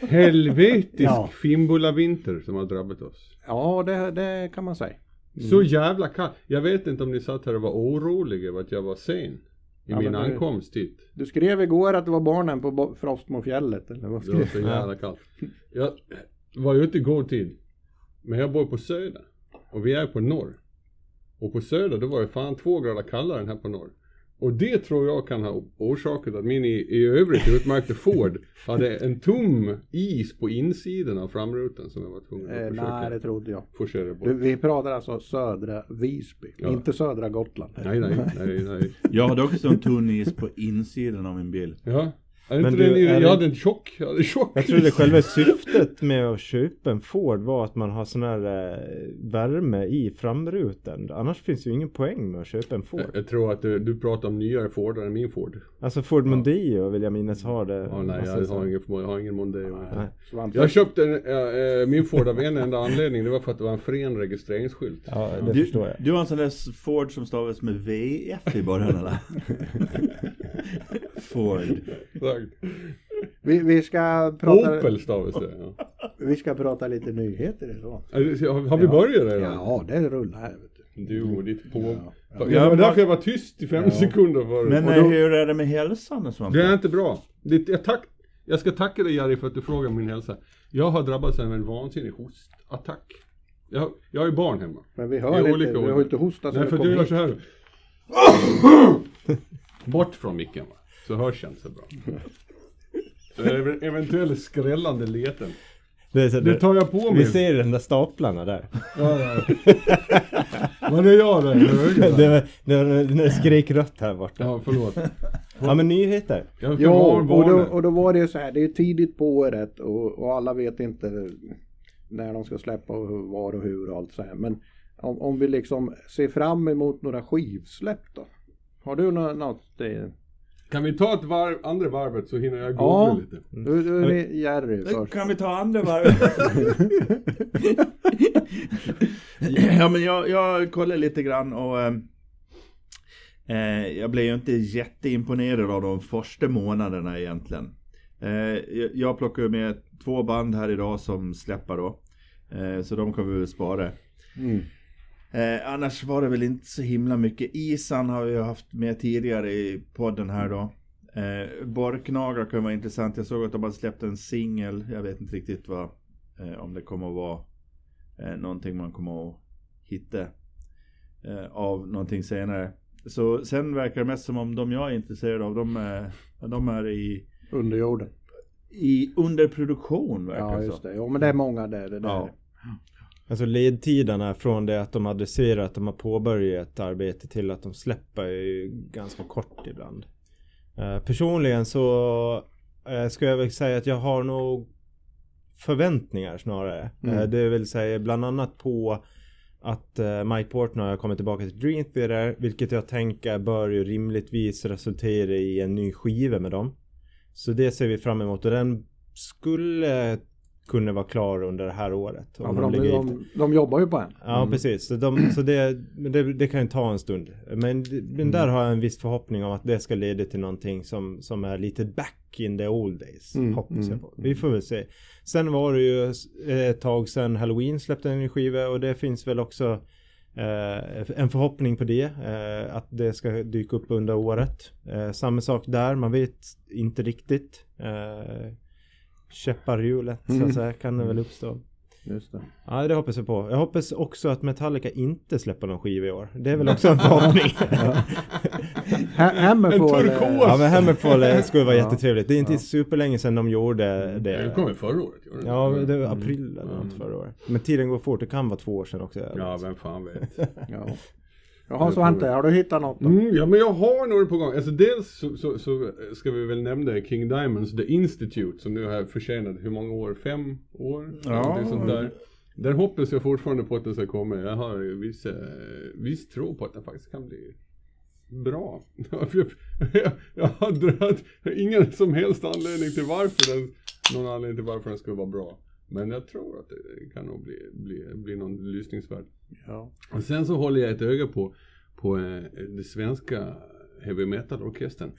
Helvetisk Ja. Fimbulavinter som har drabbat oss. Ja, det, det kan man säga. Så jävla kallt. Jag vet inte om ni satt här och var oroliga över att jag var sen. I Ja, min det- ankomst hit. Du skrev igår att det var barnen på Frostmofjället, eller vad Det var skrev så jävla kallt. Jag var ute i god tid. Men jag bor på söder. Och vi är på norr. Och på söder då var det fan två grader kallare än här på norr. Och det tror jag kan ha orsakat att min i, i övrigt utmärkte Ford hade en tom is på insidan av framrutan som jag var tvungen att Eh, försöka nej, det trodde jag. forcera bort. Du, vi pratar alltså södra Visby, Ja. inte södra Gotland. Nej, nej, nej, nej. Jag hade också en tunn is på insidan av min bil. Ja. Är Men inte du, det, är jag det- hade en tjock, jag hade tjock Jag trodde själva syftet med att köpa en Ford var att man har sån här eh, värme i framrutan. Annars finns ju ingen poäng med att köpa en Ford. Jag tror att du, du pratar om nyare Fordar än min Ford. Alltså Ford Mondeo vill jag minnas har det. Ja, nej, jag har ingen, jag har ingen Mondeo. Nej. Jag köpte en, äh, min Ford av en enda anledning. Det var för att det var en fren registreringsskylt. Ja, det Du, förstår jag. du har en sån där Ford som stavas med VF i början eller? Ford. Exakt. vi, vi, ska prata, Opel stavas det. Ja. vi ska prata lite nyheter idag. Har, har vi börjat redan? Ja, det rullar här. Vet du. Och ditt på. Ja, Ja, var därför jag var tyst i fem sekunder förut. Men eh, då- hur är det med hälsan och sånt? Det är inte bra. Det, jag, tack, jag ska tacka dig Jari för att du frågar min hälsa. Jag har drabbats av en vansinnig hostattack. Jag, jag har ju barn hemma. Men vi hör inte, vi har inte hostat Nej för du gör så här. Bort från micken va. Så hörs jag inte så bra. Så ev- eventuellt skrällande leten. Det, så, Det tar jag på mig. vi ser den där staplarna där. Ja, ja. Vad är jag där? det, va? var, det, var, det skrek rött här borta. Ja förlåt. Ja men nyheter. Ja, och då, och då var det ju så här, det är tidigt på året och, och alla vet inte när de ska släppa och var och hur och allt så här. Men om, om vi liksom ser fram emot några skivsläpp då? Har du nå- något? Kan vi ta ett varv, andra varvet så hinner jag googla Ja. lite. Du, du är Jerry först. Kan vi ta andra varvet? ja men jag, jag kollar lite grann och eh, eh, jag blev ju inte jätteimponerad av de första månaderna egentligen. Eh, jag, plockar med två band här idag som släpper då. Eh, så de kommer vi väl spara. Mm. Eh, annars var det väl inte så himla mycket. Isan har vi haft med tidigare i podden här då. Eh, Borknagar kan vara intressant. Jag såg att de hade släppt en singel. Jag vet inte riktigt vad, eh, om det kommer att vara eh, någonting man kommer att hitta eh, av någonting senare. Så sen verkar det mest som om de jag är intresserad av, de är, de är i, Under jorden. i underproduktion verkar Ja det just som. det. Jo men det är många där. Det där. Ja. Alltså ledtiderna från det att de adresserar att de har påbörjat ett arbete till att de släpper är ju ganska kort ibland. Eh, personligen så uh, ska jag väl säga att jag har nog förväntningar snarare. Mm. Eh, det vill säga bland annat på att uh, Mike Portnoy har kommit tillbaka till Dream Theater vilket jag tänker bör ju rimligtvis resultera i en ny skiva med dem. Så det ser vi fram emot och den skulle kunna vara klar under det här året. Ja, de de, de, de jobbar ju på en. Ja precis, så, de, så det, det, det kan ju ta en stund. Men, men där har jag en viss förhoppning om att det ska leda till någonting som, som är lite back in the old days. Mm, hoppas mm, jag på. Vi får väl se. Sen var det ju ett tag sedan Halloween släppte en skiva och det finns väl också eh, en förhoppning på det. Eh, att det ska dyka upp under året. Eh, samma sak där, man vet inte riktigt. Käppar i hjulet så Mm. att säga kan det väl uppstå. Just det. Ja det hoppas jag på. Jag hoppas också att Metallica inte släpper någon skiva i år. Det är väl också en förhoppning. Ha- Hammerfall. En turkos. ja men Hammerfall skulle vara Ja. jättetrevligt. Det är inte Ja. superlänge sedan de gjorde Det det. kom ju förra året. det? Ja det var april eller något Mm. förra året. Men tiden går fort. Det kan vara två år sedan också. Ja, vem fan vet. Ja. Jaha Svante, har du hittat något då? Mm, ja men jag har några på gång. Alltså dels så, så, så ska vi väl nämna King Diamonds The Institute som nu har förtjänat hur många år? Fem år? Ja. Sånt där. Där hoppas jag fortfarande på att den ska komma. Jag har viss, eh, viss tro på att den faktiskt kan bli bra. jag, hade ingen som helst anledning till varför den, någon anledning till varför den skulle vara bra. Men jag tror att det kan nog bli, bli, bli någon lyssningsvärd. Ja. Och sen så håller jag ett öga på, på eh, den svenska heavy metal orkestern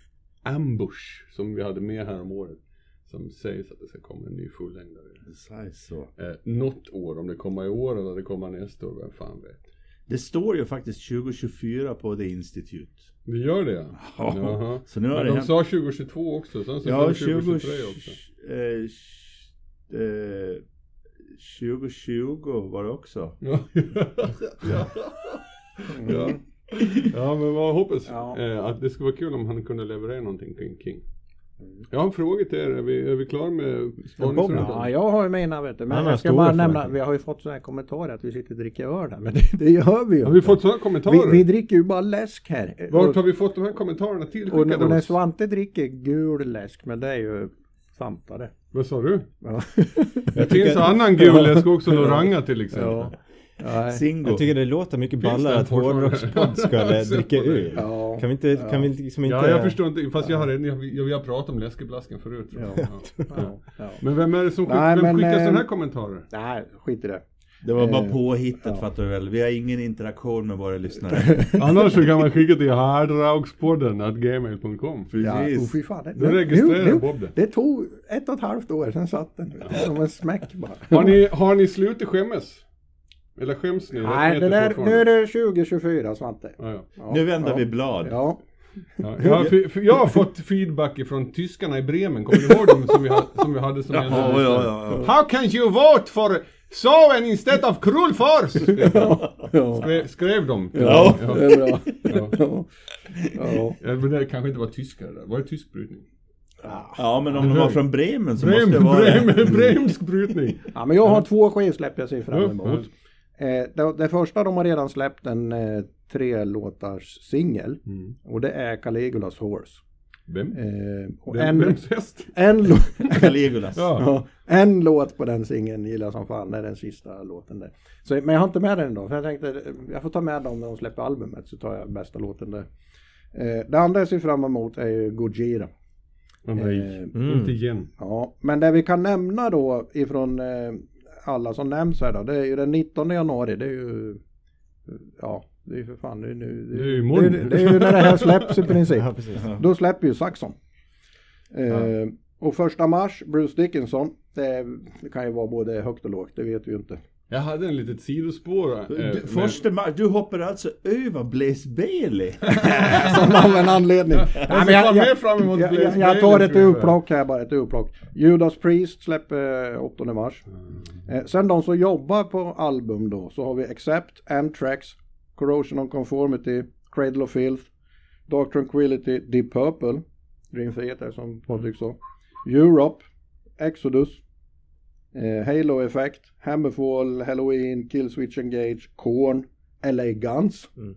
Ambush som vi hade med här om året. som sägs att det ska komma en ny fullängdare. Det sägs så. Eh, något år, om det kommer i år eller det kommer nästa år, vem fan vet. Det står ju faktiskt 2024 på The Institute. Det gör det ja. Ja, Jaha. så nu har Men det de hänt. sa 2022 också, sen så Ja, sa de 20, 2023 också. eh, eh, 2020 var det också. Ja. ja. ja. ja, men vad hoppas Ja. eh, att det skulle vara kul om han kunde leverera någonting kring King. Jag har en fråga till er, är vi, är vi klara med spaningsrundan? Ja, jag har ju mina vet du. Men jag ska bara nämna, vi har ju fått sådana här kommentarer att vi sitter och dricker öl här. Men det, det gör vi ju Har vi fått sådana kommentarer? vi, vi dricker ju bara läsk här. Vart har och, vi fått de här kommentarerna och, tillskickade och när? Svante dricker gul läsk, men det är ju Fanta det. Vad sa du? Ja. Det finns annan gul läsk också, Loranga till exempel. ja. Singo. Jag tycker det låter mycket ballare att hårdrockspodd ska Jag dricka öl. Ja. Kan vi inte, kan vi liksom inte... Ja, jag förstår inte, fast jag har redan, jag, jag, jag pratat om läskeblasken förut jag. Ja. Ja. Ja. Men vem är det som skick, Nej, vem men, skickar eh, sådana här kommentarer? Nej, skit i det. Det var bara Eh, påhittat ja. fattar du väl. Vi har ingen interaktion med våra lyssnare. Annars så kan man skicka till hardraugspodden at gmail.com. Ja, oh, Precis. fy fan. Det, Nu registrerar Bob det. det tog ett och ett halvt år, sen satt den som en smäck bara. Har ni, har ni slutat skämmas? Eller skäms ni? Nej, det där, nu är det 2024 Svante. Ja, ja. Ja, Nu vänder ja. vi blad. Ja, Ja, jag, har, jag har fått feedback ifrån tyskarna i Bremen, kommer ni ihåg dem som vi, ha, som vi hade som Ja, ja, ja, ja. How can you vote for Soven instead of? Skrev, ja. skrev, skrev de. Ja, ja. det är bra. Ja. Ja. Ja. Ja, men det kanske inte var tyskar där. Var det tysk brytning? Ja, men om de var från Bremen så Brem, måste det vara Brem, det. Bremsk brytning. ja, men jag har två skivsläpp jag ser fram emot. Eh, det, det första de har redan släppt en eh, tre låtars singel. Mm. Och det är Caligulas Horse. Vem? Eh, och Vem? en, Vems häst? en, Caligulas. Ja. ja, en låt på den singeln gillar jag som fan. Det är den sista låten där. Så, men jag har inte med den då. För jag tänkte jag får ta med dem när de släpper albumet. Så tar jag bästa låten där. Eh, det andra jag ser fram emot är ju Gojira. Oh, nej, Eh, Mm. inte igen. Ja, men det vi kan nämna då ifrån eh, alla som nämns här då, det är ju den 19 januari, det är ju, ja, det är ju för fan, det är, nu, Det är ju det, är- det är ju när det här släpps i princip. Ja, precis. Då släpper ju Saxon. Eh, och första mars, Bruce Dickinson, det, det kan ju vara både högt och lågt, det vet vi ju inte. Jag hade en litet sidospår. eh, Du, men- första mars, du hoppar alltså över Blaze Bailey? Som av en anledning. Nej, emot jag, jag, jag tar Bailey, ett tror jag. urplock här bara, ett urplock. Judas Priest släpper eh, 8 mars. Mm. Eh, sen de som jobbar på album då så har vi Accept, Anthrax, Corrosion of Conformity, Cradle of Filth, Dark Tranquility, Deep Purple, Dream Theater som Patrik sa, Europe, Exodus, eh, Halo Effect, Hammerfall, Halloween, Killswitch Engage, Korn, LA Guns, Mm.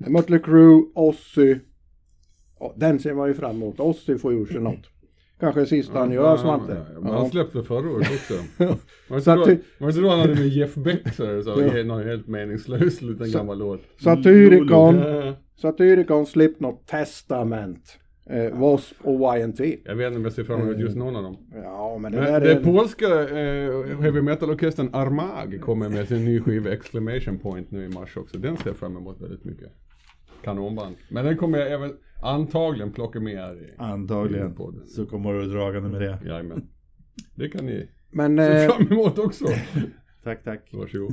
Mötley Crüe, Ozzy. Ja, den ser man ju fram emot. Ozzy får ju sig något. Kanske sista han gör Svante. Ja, men han släppte förra året också. Var det Så inte att då, det då han hade med Jeff Beck så, här, så Ja. någon helt meningslös liten Så- gammal låt. Satyricon, Ja, Satyricon, Slipknot, Testament, eh, W.A.S.P. och YNT. Jag vet inte om jag ser fram emot just någon av dem. Ja, men det Men det är... polska eh, heavy metal-orkestern Armag kommer med sin ny skiva Exclamation Point nu i mars också. Den ser jag fram emot väldigt mycket. Kanonband. Men den kommer jag även antagligen plocka med här i Antagligen. i podden. Så kommer du dragande med det. Jajamän. Det kan ni Men se eh, fram emot också. Tack, tack. Varsågod.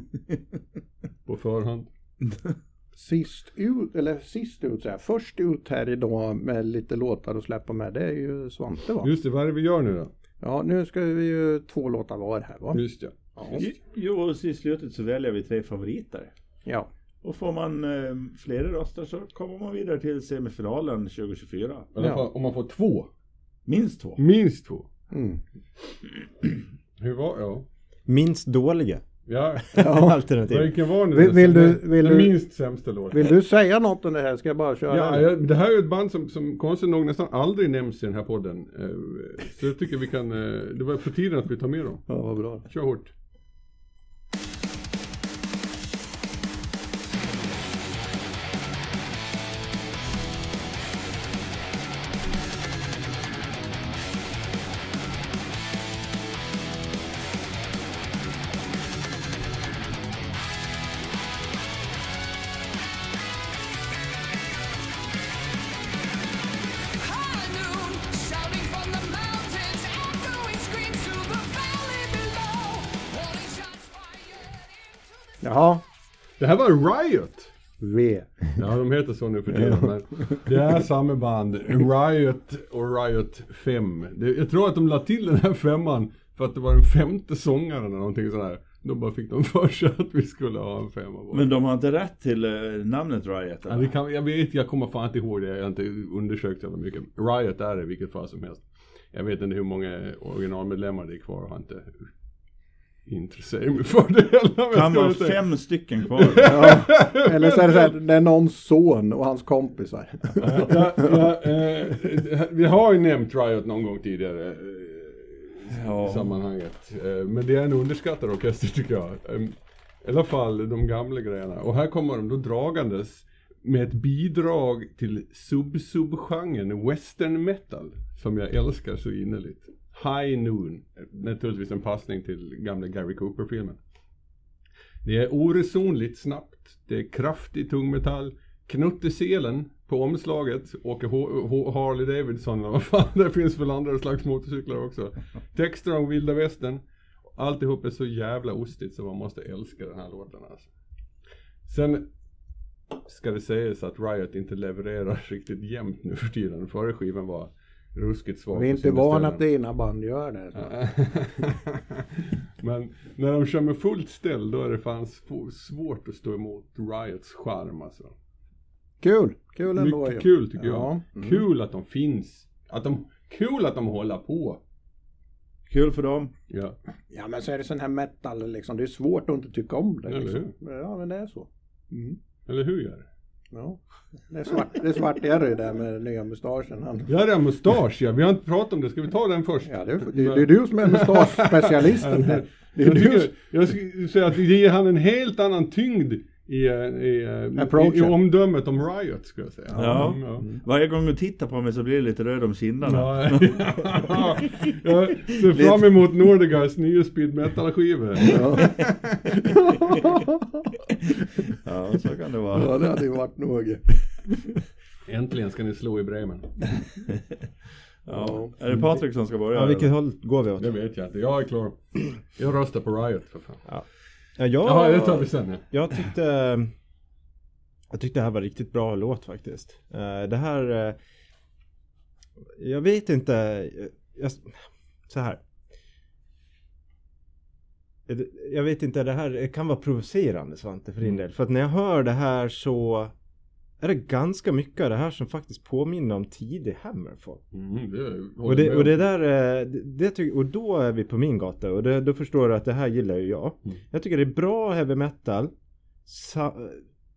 På förhand. sist ut, eller sist ut så här, först ut här idag med lite låtar att släppa med, det är ju Svante va? Just det, vad är det vi gör nu då? Ja, nu ska vi ju två låtar var här va? Just det. Ja. Jo, och i slutet så väljer vi tre favoriter. ja. Och får man eh, flera röster så kommer man vidare till semifinalen 2024. I alla Ja. om man får två. Minst två. Minst två. Mm. Hur var ja. Minst dåliga Ja, alternativ. vilken var nu Vill- vill du- den vill den du- minst sämsta låten? Vill du säga något om det här? Ska jag bara köra? Ja, det? ja, det här är ett band som, som konstigt nog nästan aldrig nämns i den här podden. Eh, Så jag tycker vi kan, eh, det var på tiden att vi tar med dem. ja vad bra. Kör hårt. Jaha, Det här var Riot. V. Ja, de heter så nu för tiden. Men det är samma band. Riot och Riot 5. Det, jag tror att de la till den här femman för att det var den femte sångaren eller någonting sådär. Då bara fick de för sig att vi skulle ha en femma. bara. Men de har inte rätt till eh, namnet Riot Ja, eller? det kan, jag vet, jag kommer fan inte ihåg det. Jag har inte undersökt så mycket. Riot är det i vilket fall som helst. Jag vet inte hur många originalmedlemmar det är kvar. Jag har inte intresserat mig för det heller. Kan vara fem stycken kvar. Ja. Eller så är det så här, det är någons son och hans kompisar. ja, ja, eh, vi har ju nämnt Riot någon gång tidigare eh, Ja. i sammanhanget. Eh, men det är en underskattad orkester tycker jag. Eh, I alla fall de gamla grejerna. Och här kommer de då dragandes med ett bidrag till sub-sub-genren western metal. Som jag älskar så innerligt. High Noon. Naturligtvis en passning till gamla Gary Cooper-filmen. Det är oresonligt snabbt. Det är kraftig tungmetall. Knutteselen på omslaget åker H- H- Harley Davidson eller vad fan det finns väl andra slags motorcyklar också. Texter om vilda västern. Alltihop är så jävla ostigt så man måste älska den här låten alltså. Sen ska det sägas att Riot inte levererar riktigt jämnt nu för tiden. Förra skivan var ruskigt svag. Vi är inte vana att dina band gör det. Men när de kör med fullt ställ då är det fan sv- svårt att stå emot Riots charm alltså. Kul, kul ändå Mycket kul tycker Ja, jag. mm. Kul att de finns. Att de, kul att de håller på. Kul för dem. Ja. Ja men så är det sån här metal liksom, det är svårt att inte tycka om det. Eller Liksom. Ja men det är så. Mm. Eller hur gör det? Ja. Det är svart, det är svart Jerry där med nya mustaschen. Han, Ja det är mustasch ja. Vi har inte pratat om det. Ska vi ta den först? ja, det, är, det, det är du som är mustaschspecialisten här. Det är Jag, tycker, jag skulle säga att det ger han en helt annan tyngd i, eh, i, eh, i, omdömet om Riot skulle jag säga. Ja. Mm, ja. Varje gång du tittar på mig så blir det lite röd om kinderna. Ja, jag ser fram emot Nordegas nya speed metal skivor. ja. Ja, så kan det vara. ja det hade ju varit något. Äntligen ska ni slå i Bremen. Ja. Är det Patrik som ska börja? Ja, vilket eller? håll går vi åt? Det vet jag inte. Jag är klar. Jag röstar på Riot för fan. Ja, Jaha, jag, det tar vi sen. Ja. jag tyckte Jag tyckte det här var riktigt bra låt faktiskt. Eh, Det här eh, Jag vet inte jag, Så här Jag vet inte, det här kan vara provocerande Svante för din Mm. del. För att när jag hör det här så är det ganska mycket av det här som faktiskt påminner om tidig Hammerfall. Mm, det Och det, och det där, eh, det, det och då är vi på min gata och det, då förstår du att det här gillar ju jag. Mm. Jag tycker det är bra heavy metal. Sa,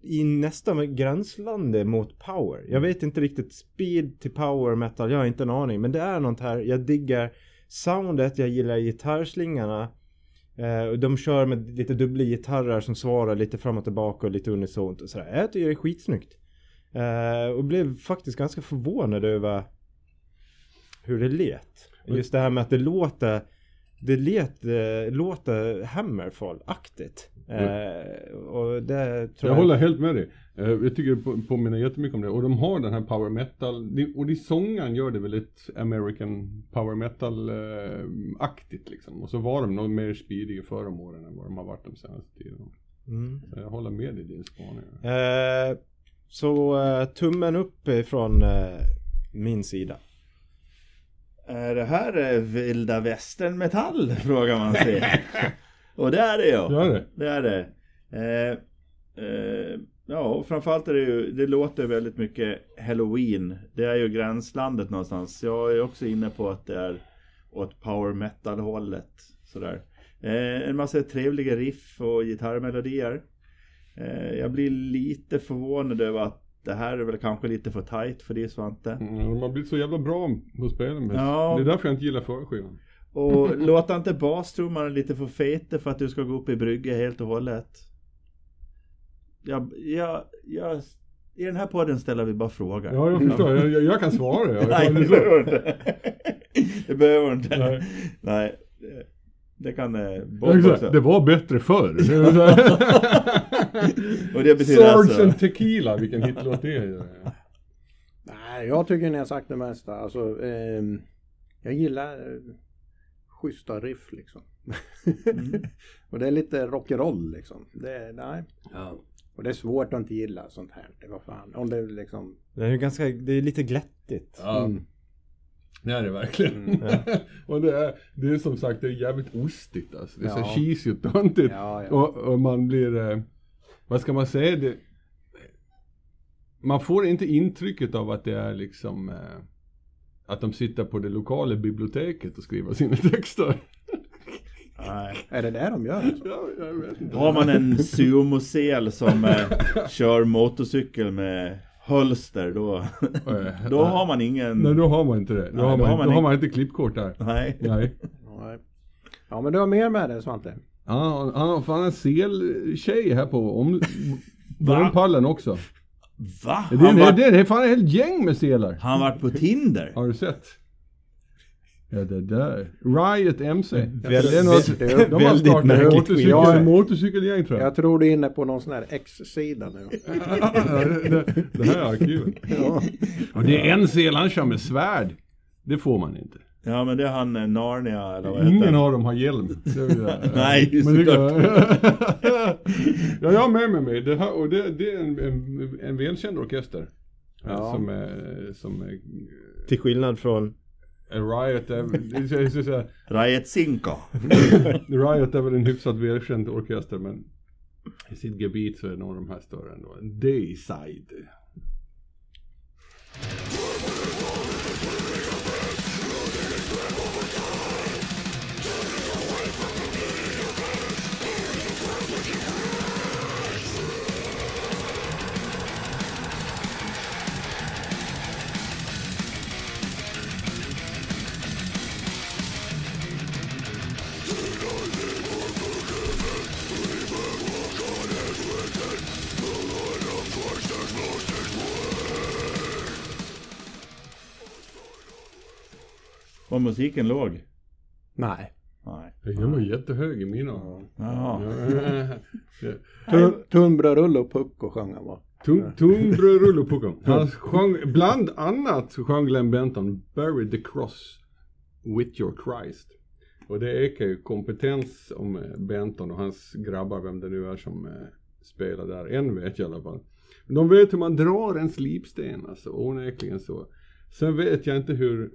I nästan gränslandet mot power. Jag vet inte riktigt speed till power metal, jag har inte en aning. Men det är något här, jag diggar soundet, jag gillar gitarrslingarna. Eh, och de kör med lite dubbla gitarrer som svarar lite fram och tillbaka och lite unisont och sådär. Jag tycker det är skitsnyggt. Eh, och blev faktiskt ganska förvånad över hur det lät. Just det här med att det låter det let, eh, låter Hammerfall-aktigt. Eh, och det tror Jag jag... håller helt med dig. Eh, Jag tycker det på- påminner jättemycket om det. Och de har den här power metal. Och det sången gör det väldigt American power metal-aktigt liksom. Och så var de nog mer speediga förra om åren än vad de har varit de senaste tiden. Mm. Så jag håller med i din spaning. Eh, så eh, tummen upp ifrån eh, min sida. Är det här eh, vilda västern metall? Frågar man sig. Och det är det ja. Gör det? Det är det. Eh, eh, ja, och framförallt är det ju, det låter väldigt mycket Halloween. Det är ju gränslandet någonstans. Jag är också inne på att det är åt power metal hållet. Sådär. Eh, en massa trevliga riff och gitarrmelodier. Eh, jag blir lite förvånad över att det här är väl kanske lite för tight för det Svante. Mm, de har blivit så jävla bra på spelen. Ja. Det är därför jag inte gillar förra skivan. Och låta inte bastrumman lite för fete för att du ska gå upp i brygge helt och hållet. Jag, jag, jag, I den här podden ställer vi bara frågor. Ja, jag förstår. Jag, jag, jag kan svara. Jag, Nej, det så. behöver inte. Det behöver inte. Nej. Nej. det- kan eh, det var bättre förr. Och det betyder Sarge alltså... and Tequila, vilken hitlåt det är. Nej, jag tycker ni har sagt det mesta. Alltså, ehm, jag gillar eh, schyssta riff liksom. och det är lite rock'n'roll liksom. Det, nej. Ja. Och det är svårt att inte gilla sånt här. Det var fan. Om det liksom. Det är ju ganska, det är lite glättigt. Ja. Mm. Det är det verkligen. och det är, det är som sagt, det är jävligt ostigt alltså. Det är så Ja. cheesy och töntigt. Ja, ja. Och, och man blir, eh, vad ska man säga, det, man får inte intrycket av att det är liksom, eh, att de sitter på det lokala biblioteket och skriver sina texter. Nej. Är det det de gör? Alltså? Ja, jag vet inte. Har man en sumosel som eh, kör motorcykel med hölster då, då har man ingen... Nej, då har man inte det. Då, Nej, har, då man, har man då har man inte klippkort där. Nej. Nej. Nej. Ja men du har mer med det Svante? Ja, han har fan en seltjej här på om, Va? Börnpallen också. Va? Det, Han det, vart, det, det är fan ett helt gäng med selar. han vart på Tinder? Har du sett? Ja det där. Riot MC. Väldigt- det är något, väldigt de har märkligt startat en skit. motorcykel, Ja, ja. motorcykelgäng tror jag. Jag tror du är inne på någon sån här X-sida nu. Ja, det, det, det här är arkivet. Ja. Och det är en sel han kör med svärd. Det får man inte. Ja men det är han eh, Narnia eller vad heter Ingen av dem har hjälm. Det Nej, Men det såklart. ja, jag har med mig mig. Det, här, och det, det är en, en, en välkänd orkester. Ja. Som är, som är, Till skillnad från Riot är, det är, så- så- så- Riot Cinco. Riot är väl en hyfsat välkänd orkester men i sitt gebit så är nog de här större ändå. Dayside. Var musiken låg? Nej. Nej. Den var jättehög i mina öron. Tunnbrödrulle och Pucko sjöng han va? Tungbröd och Pucko. Han sjöng, bland annat så sjöng Glenn Benton Bury the cross with your Christ. Och det ekar ju kompetens om eh, Benton och hans grabbar, vem det nu är som eh, spelar där. En vet jag i alla fall. Men de vet hur man drar en slipsten alltså, onekligen så. Sen vet jag inte hur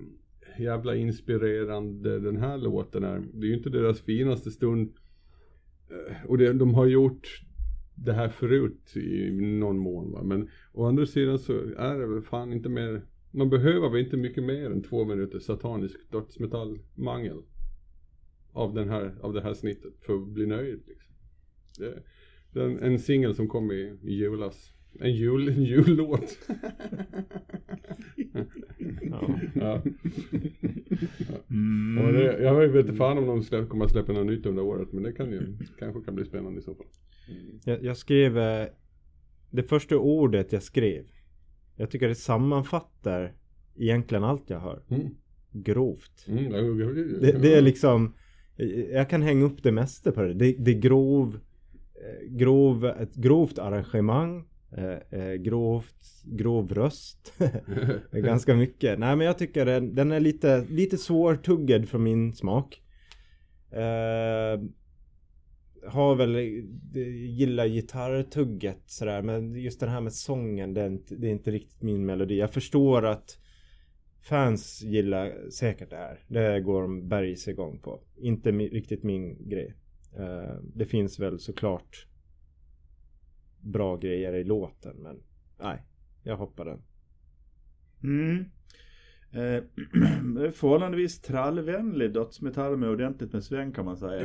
jävla inspirerande den här låten är. Det är ju inte deras finaste stund. Eh, och det, de har gjort det här förut i någon mån va. Men å andra sidan så är det väl fan inte mer. Man behöver väl inte mycket mer än två minuter satanisk dödsmetallmangel. Av, den här, av det här snittet för att bli nöjd liksom. Det, den, är en, en singel som kom i, i julas. En jul, en jullåt. ja. ja. Mm. Och det, jag vet inte fan om de släpp, kommer att släppa något nytt under året. Men det kan ju, kanske kan bli spännande i så fall. jag, jag skrev eh, det första ordet jag skrev. Jag tycker det sammanfattar egentligen allt jag hör. Mm. Grovt. Mm, det, det, Det, det är liksom Jag kan hänga upp det mesta på det. Det, det är grov eh, grov, ett grovt arrangemang eh, eh, grovt, grov röst Ganska mycket. Nej men jag tycker den, den är lite, lite svårtuggad för min smak eh, Har väl, gillar gitarrtugget sådär men just den här med sången det är, inte, det är inte riktigt min melodi. Jag förstår att Fans gillar säkert det här. Det går de bergs igång på. Inte mi- riktigt min grej. Eh, det finns väl såklart bra grejer i låten men nej, jag hoppar den. Mm. Eh, förhållandevis trallvänlig dödsmetall med ordentligt med sväng kan man säga.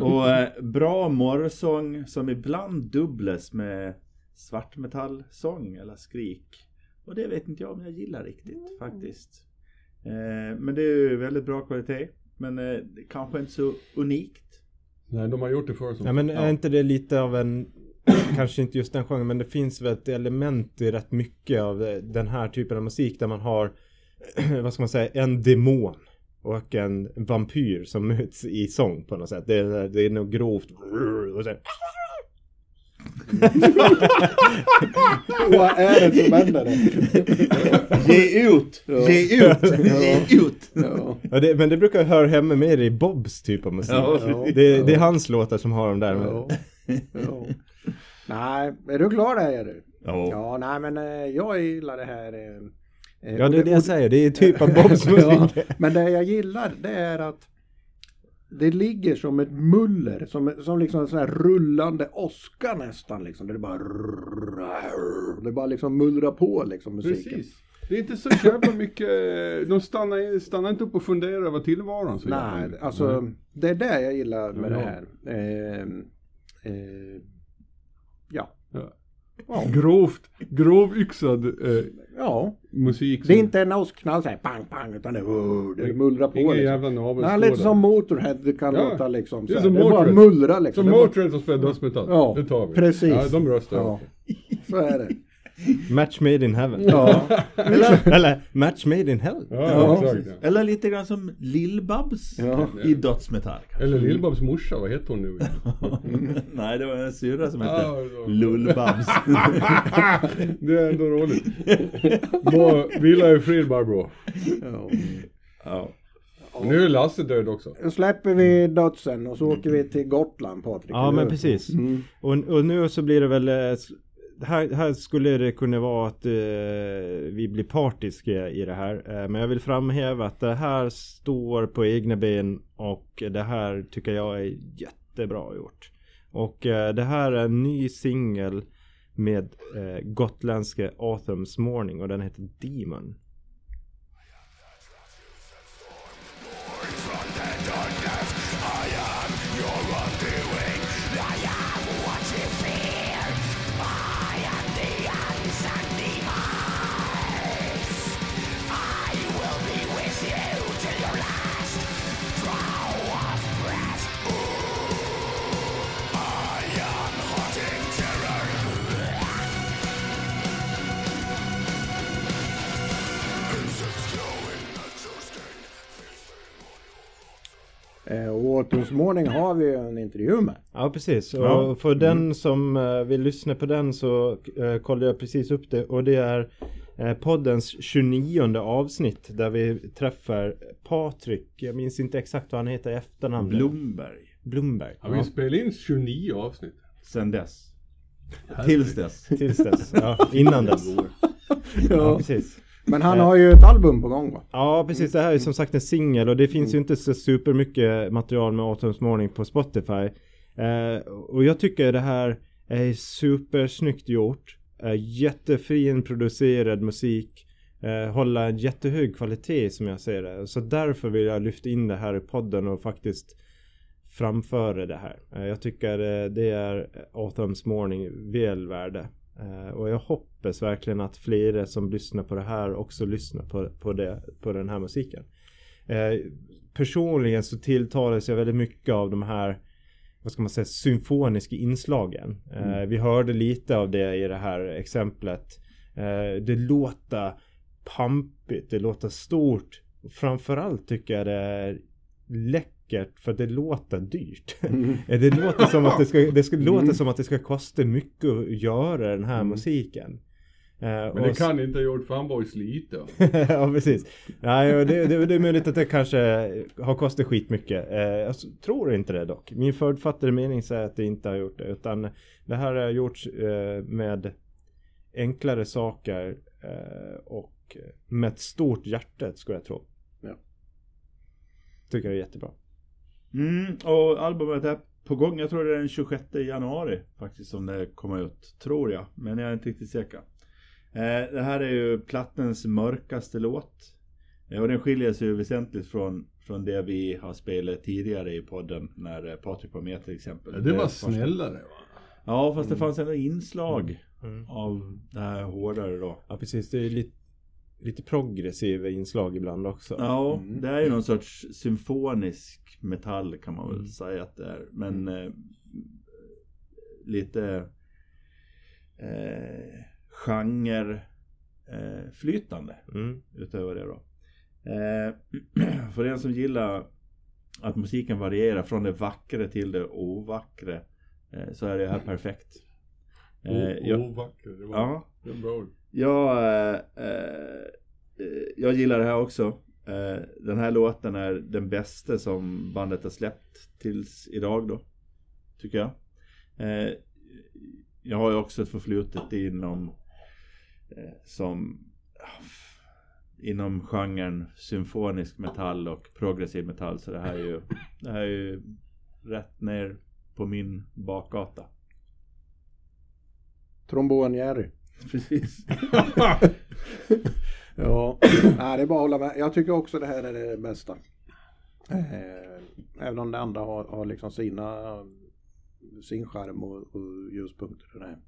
Och eh, bra morrsång som ibland dubblas med svartmetallsång eller skrik. Och det vet inte jag om jag gillar riktigt faktiskt. Eh, men det är ju väldigt bra kvalitet. Men eh, kanske inte så unikt. Nej, de har gjort det förr Ja men är inte det lite av en Kanske inte just den genren men det finns väl ett element i rätt mycket av eh, den här typen av musik där man har Vad ska man säga, en demon och en vampyr som möts i sång på något sätt. Det är, det är nog grovt och sen, Vad är det som händer? Ge ut! Ge ut! Ge ut! Ja. Det, men det brukar höra hemma mer i Bobs typ av musik. Ja, det, det är hans låtar som har de där. Ja. Ja. Nej, är du klar där är du? Ja. Ja, nej men eh, jag gillar det här. eh, eh, Ja, det är det jag säger. Det är typ av Bobs ja, musik. men det jag gillar det är att det ligger som ett muller, som, som liksom en sån här rullande åska nästan liksom. Det är bara det bara liksom mullrar på liksom musiken. Precis. Det är inte så jävla mycket, de stannar, stannar inte upp och funderar över tillvaron så jävla Nej, mycket. alltså det är det jag gillar med Ja. det här. Eh, eh, ja. Ja. Ja. Grovt, grovyxad eh, ja, musik. det är som- inte en åskknall såhär pang pang utan det, oh, det mullrar på. Ingen liksom. jävla navel står lite där. som Motorhead det kan Ja, låta liksom. det är så som det bara mullrar liksom. Som Motörhead som spelar dödsmetall. Ja, det tar vi. precis. Ja, de röstar ja. så är det. Match made in heaven. Ja, Eller, Eller Match made in hell. Ja, Ja. exakt. Ja. eller lite grann som Lill-Babs Ja. i dödsmetall. kanske. Eller Lill-Babs morsa, vad heter hon nu? Nej, det var en syrra som hette ja. Lull-Babs. det är ändå roligt. Må vila i frid Barbro. ja. ja. Och nu är Lasse död också. Då släpper vi dödsen och så åker vi till Gotland Patrik. Ja, men precis. Mm. Och, och nu så blir det väl eh, här, här skulle det kunna vara att eh, vi blir partiska i det här. Eh, men jag vill framhäva att det här står på egna ben och det här tycker jag är jättebra gjort. Och eh, det här är en ny singel med eh, gotländska Autumn's Morning och den heter Demon. Och Återhusmåning har vi ju en intervju med. Ja precis Ja. och för den som eh, vill lyssna på den så eh, kollade jag precis upp det och det är eh, poddens 29 avsnitt där vi träffar Patrik, jag minns inte exakt vad han heter i efternamn. Blomberg. Blomberg. Ja, vi spelade in 29 avsnitt. Sen dess. Tills dess. Tills dess, ja innan dess. Ja precis. Men han Eh. har ju ett album på gång va? Ja precis, det här är som sagt en singel och det finns ju inte så supermycket material med Autumn's Morning på Spotify. Eh, och jag tycker det här är supersnyggt gjort. Eh, jättefin producerad musik. Eh, hålla en jättehög kvalitet som jag ser det. Så därför vill jag lyfta in det här i podden och faktiskt framföra det här. Eh, jag tycker eh, det är Autumn's Morning väl värde. Eh, och jag hoppas verkligen att flera som lyssnar på det här också lyssnar på, på, det, på den här musiken. Eh, personligen så tilltalas jag väldigt mycket av de här vad ska man säga, symfoniska inslagen. Eh, vi hörde lite av det i det här exemplet. Eh, det låter pampigt, det låter stort. Framförallt tycker jag det är läckert för det låter dyrt. Eh, det låter som att det ska, det ska låta som att det ska kosta mycket att göra den här musiken. Eh, Men det kan inte ha gjort ju sliten. ja precis. Nej, det, det, det är möjligt att det kanske har kostat skitmycket. Eh, jag tror inte det dock. Min förutfattade mening säger att det inte har gjort det. Utan det här har gjorts eh, med enklare saker eh, och med ett stort hjärta skulle jag tro. Ja. Tycker jag är jättebra. Mm, och albumet är på gång. Jag tror det är den 26 januari faktiskt som det kommer ut. Tror jag. Men jag är inte riktigt säker. Eh, det här är ju plattens mörkaste låt. Eh, och den skiljer sig ju väsentligt från, från det vi har spelat tidigare i podden. När eh, Patrik var med till exempel. Ja, det var första- snällare va? Ja, fast det fanns ändå inslag Mm. av det här hårdare då. Ja precis, det är lite, lite progressiva inslag ibland också. Ja, Mm. det är ju någon sorts symfonisk metall kan man väl Mm. säga att det är. Men eh, lite eh, genre eh, flytande Mm. utöver det då. Eh, för den som gillar att musiken varierar från det vackra till det ovackra eh, så är det här perfekt. Eh, åh, vacker. Det var, ja, det var bra ord jag, eh, eh, eh, jag gillar det här också. Eh, den här låten är den bästa som bandet har släppt tills idag då. Tycker jag. Eh, jag har ju också ett förflutet inom eh, som ah, inom genren symfonisk metall och progressiv metall så det här är ju det här är ju rätt ner på min bakgata. Trombon-Jerry. Precis. Ja, nej, det är bara att hålla med. Jag tycker också det här är det bästa. Eh, även om det andra har, har liksom sina, sin charm och, och ljuspunkter. och det här.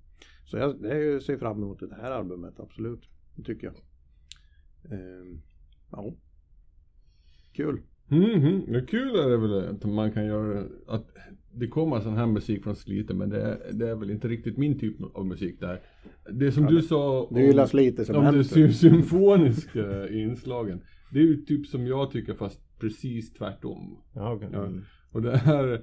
Så jag, jag ser fram emot det här albumet, absolut. Det tycker jag. Eh, ja. Kul. Mhm, det kul är det väl att man kan göra att det kommer sån här musik från Slite men det är, det är väl inte riktigt min typ av musik där. Det som du sa Du gillar Slite om som de sy- symfoniska inslagen. Det är ju typ som jag tycker fast precis tvärtom. Ja, okej. Ja. Och det här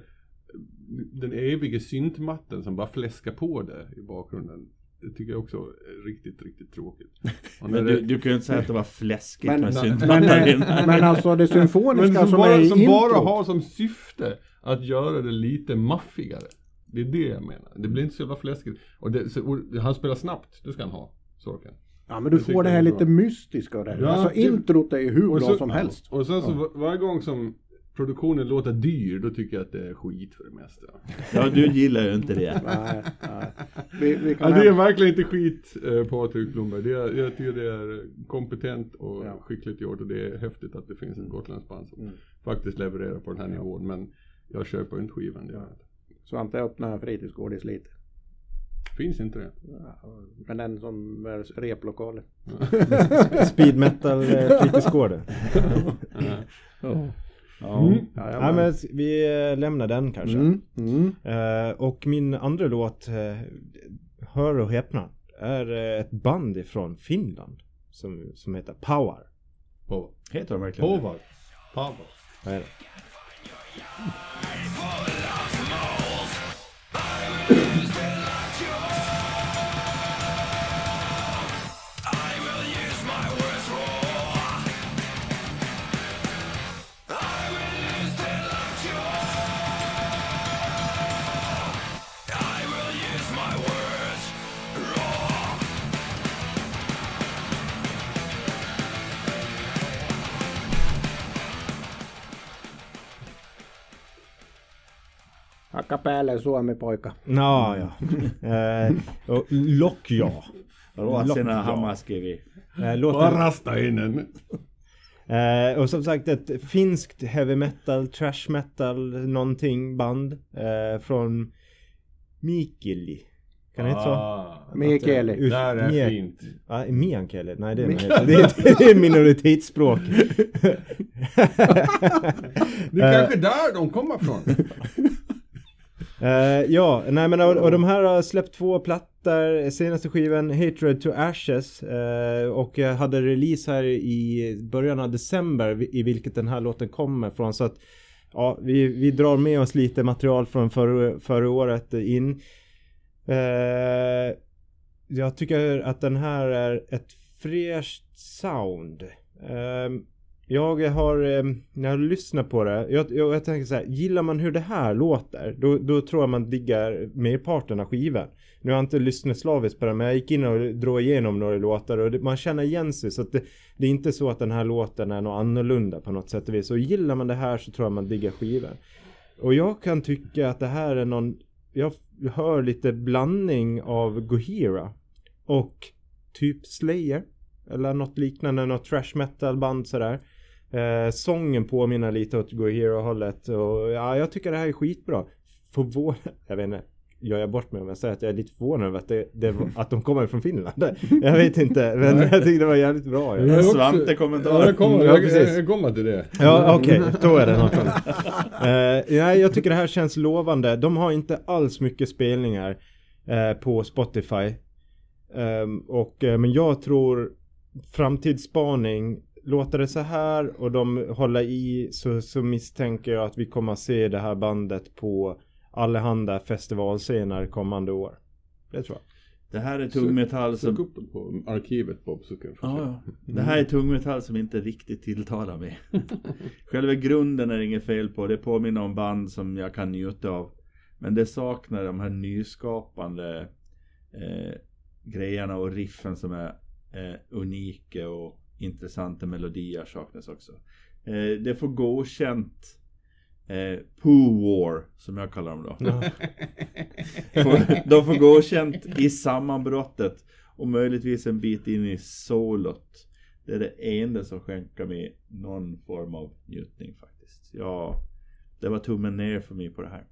den eviga syntmatten som bara fläskar på det i bakgrunden. Det tycker jag också är riktigt, riktigt tråkigt. Men det- du, du kan ju inte säga att det var fläskigt Men- med men- syntmattan. Men alltså det symfoniska Men som, som, bara, är som bara introt. har som syfte att göra det lite maffigare. Det är det jag menar. Det blir inte så jävla fläskigt. Och, det, så, och han spelar snabbt, det ska han ha, Sorken. Ja men du tycker får det det här är lite mystiska och det. Ja, alltså det- introt är ju hur bra så- som helst. Och sen så var- varje gång som produktionen låter dyr, då tycker jag att det är skit för det mesta. Ja, du gillar ju inte det. Nej, nej. Vi, vi kan Ja, det är verkligen inte skit eh, Patrik Blomberg. Det är, jag tycker det är kompetent och Ja. skickligt gjort och det är häftigt att det finns ett gotländskt band som Mm. faktiskt levererar på den här nivån. Men jag köper inte skivan. Det inte. Svante öppnar en fritidsgård i Slite. Finns inte det. Men den som är replokaler. Speed metal eh, fritidsgården. Ja. Mm. Nej men vi eh, lämnar den kanske. Mm. Mm. Eh, och min andra låt, eh, hör och häpna, är eh, ett band ifrån Finland. Som, som heter Power. På. Heter de verkligen det? Povar. Povar. Vad det? Hacka päälle Suomi poika. Nå, ja. Och Lockja. Ruotsina hammaskivi. Låten, Parasta in eh, och som sagt ett finskt heavy metal, trash metal, någonting band. Eh, från Mikkeli. Kan det heta så? Ah, Mikkeli. Ut- Där är Mie- fint. Ja, Meänkieli? Nej det är, det är, det är minoritetsspråk. Det är kanske där de kommer från. Uh, ja, nej men och, och de här har släppt två plattor, senaste skivan Hatred to Ashes uh, och hade release här i början av december i vilket den här låten kommer från så att ja, vi, vi drar med oss lite material från förra, förra året in. Uh, jag tycker att den här är ett fräscht sound. Eh, jag har, eh, när jag lyssnar på det, jag, jag, jag tänker så här, gillar man hur det här låter, då, då tror jag man diggar merparten av skivan. Nu har jag inte lyssnat slaviskt på den, men jag gick in och drog igenom några låtar och det, man känner igen sig. Så att det, det är inte så att den här låten är något annorlunda på något sätt och vis. Och gillar man det här så tror jag man diggar skivan. Och jag kan tycka att det här är någon, jag hör lite blandning av Gohira och typ Slayer. Eller något liknande, något trash metal band sådär. Eh, sången påminner lite åt Go Hero-hållet och ja, jag tycker det här är skitbra. Förvånad, jag vet inte, gör jag bort mig om jag säger att jag är lite förvånad över att, det, det, att de kommer från Finland. Jag vet inte, men jag tyckte det var jävligt bra. Ja, Svante kommentar. Ja, jag kommer, Ja, jag, jag, jag kommer till det. ja okej, då är det något annat. Eh, nej, jag tycker det här känns lovande. De har inte alls mycket spelningar eh, på Spotify. Ehm, och, eh, men jag tror framtidsspaning Låter det så här och de håller i så, så misstänker jag att vi kommer att se det här bandet på allehanda festivalscener kommande år. Det tror jag. Det här är tungmetall Sök som... upp den på arkivet Bob så se. Ja, ja. Det här är tungmetall som inte riktigt tilltalar mig. Själva grunden är det inget fel på. Det påminner om band som jag kan njuta av. Men det saknar de här nyskapande eh, grejerna och riffen som är eh, unika och intressanta melodier saknas också. Eh, det får godkänt eh, Poo War som jag kallar dem då. Får- De får godkänt i sammanbrottet och möjligtvis en bit in i solot. Det är det enda som skänker mig någon form av njutning faktiskt. Ja, det var tummen ner för mig på det här.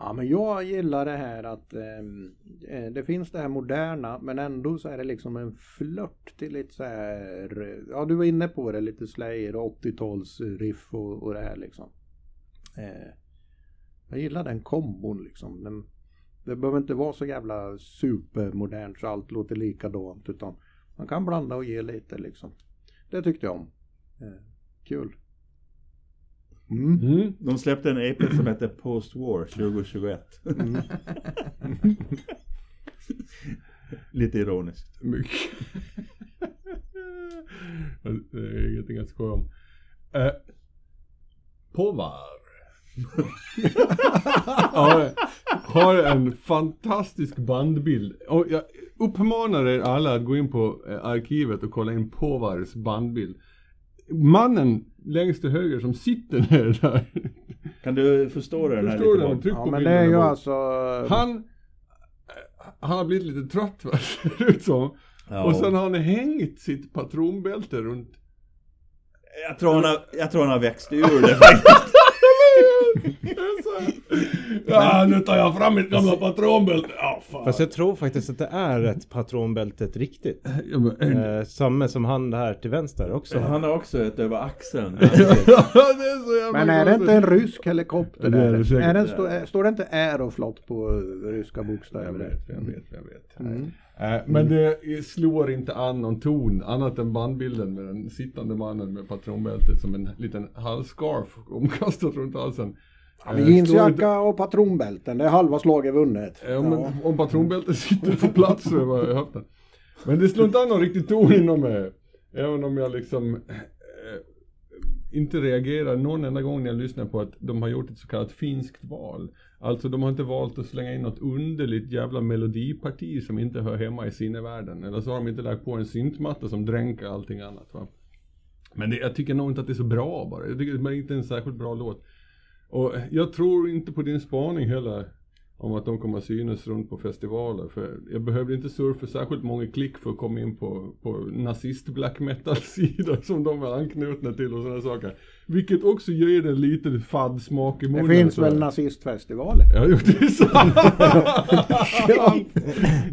Ja men jag gillar det här att ehm, eh, det finns det här moderna men ändå så är det liksom en flört till lite så här Ja du var inne på det lite Slayer och 80-tals riff och, och det här liksom. Eh, jag gillar den kombon liksom. Den, det behöver inte vara så jävla supermodernt så allt låter likadant utan man kan blanda och ge lite liksom. Det tyckte jag om. Eh, kul. Mm. Mm. De släppte en EP som heter Post War 2021. Mm. Lite ironiskt. Mycket. det är ingenting att skoja om. Eh, Povar. ja, har en fantastisk bandbild. Och jag uppmanar er alla att gå in på eh, arkivet och kolla in Povars bandbild. Mannen längst till höger som sitter ner där. Kan du förstå den här Förstår lite du? Bob? Tryck Ja på men det är ju alltså Han, eh, han har blivit lite trött va, ser det ut som. Ja. Och sen har han hängt sitt patronbälte runt jag, tror han har, jag tror han har växt ur det faktiskt. Det är så här. Ja, nu tar jag fram mitt gamla patronbälte. Ja, fan. Fast jag tror faktiskt att det är ett patronbältet riktigt. Ja, men, Eh, samma som han här till vänster också. Han har också ett över axeln. är så jävla Men är det inte en rysk helikopter Det är där? det. Är det, stå, är- står det inte Aeroflot på ryska Jag bokstäver? vet, jag vet, jag vet. Mm. Eh, Men det slår inte an någon ton annat än bandbilden med den sittande mannen med patronbältet som en liten halsscarf omkastat runt halsen. Ja, Eh, men jeansjacka och patronbälten, det är halva slaget vunnet. Ja, men om patronbältet sitter på plats haft den. Men det slår inte an någon riktig ton inom mig. Även om jag liksom eh, inte reagerar någon enda gång när jag lyssnar på att de har gjort ett så kallat finskt val. Alltså de har inte valt att slänga in något underligt jävla melodiparti som inte hör hemma i sinnevärlden. Eller så har de inte lagt på en syntmatta som dränker allting annat va. Men det, jag tycker nog inte att det är så bra bara. Jag tycker det är inte en särskilt bra låt. Och jag tror inte på din spaning heller. Om att de kommer att synas runt på festivaler. För jag behövde inte surfa särskilt många klick för att komma in på, på nazist black metal sidor som de är anknutna till och sådana saker. Vilket också ger det lite fadd smak i Det munnen. finns sådär. väl nazistfestivaler? Ja, jo, det är sant.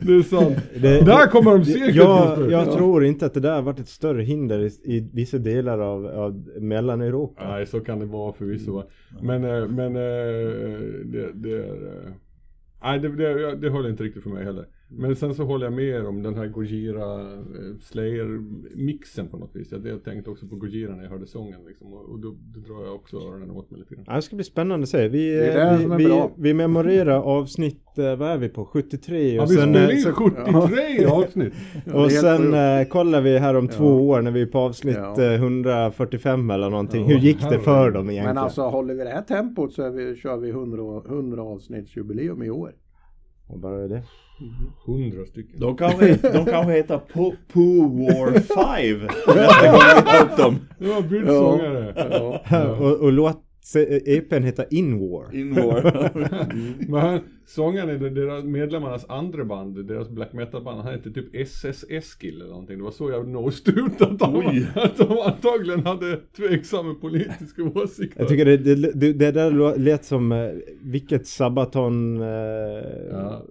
det är sant. Det- Där kommer de säkert Jag, jag Ja. tror inte att det där har varit ett större hinder i, i vissa delar av, av Mellaneuropa. Nej, så kan det vara förvisso. va. Men, eh, men eh, det, det eh, Nej, det, det, det håller inte riktigt för mig heller. Men sen så håller jag med er om den här Gojira eh, Slayer-mixen på något vis. Jag, jag tänkte också på Gojira när jag hörde sången liksom. Och, och då, då drar jag också öronen åt mig lite grann. Ja, det ska bli spännande att se. Vi, Det det vi, vi, vi memorerar avsnitt, eh, vad är vi på? 73 Ja, och vi sen, spelade eh, in så, 73 avsnitt. det och sen eh, kollar vi här om två år när vi är på avsnitt Ja. eh, 145 eller någonting. Ja, Hur gick det för dem egentligen? Men alltså håller vi det här tempot så är vi, kör vi 100, 100 avsnittsjubileum i år. Och bara det. 100 stycken. De kanske, de kanske heter Po- Poo War 5 nästa gång vi tar upp dem. Det var bytt sångare. Ja. och, och låt EPn heter In War. In War. Men han, sångaren i deras medlemmarnas andra band, deras black metal band, han hette typ SS Eskil eller någonting. Det var så jag nosed ut att de, att de antagligen hade tveksamma politiska åsikter. Jag tycker det, det, det, det där lät som eh, vilket Sabaton... Eh, Ja.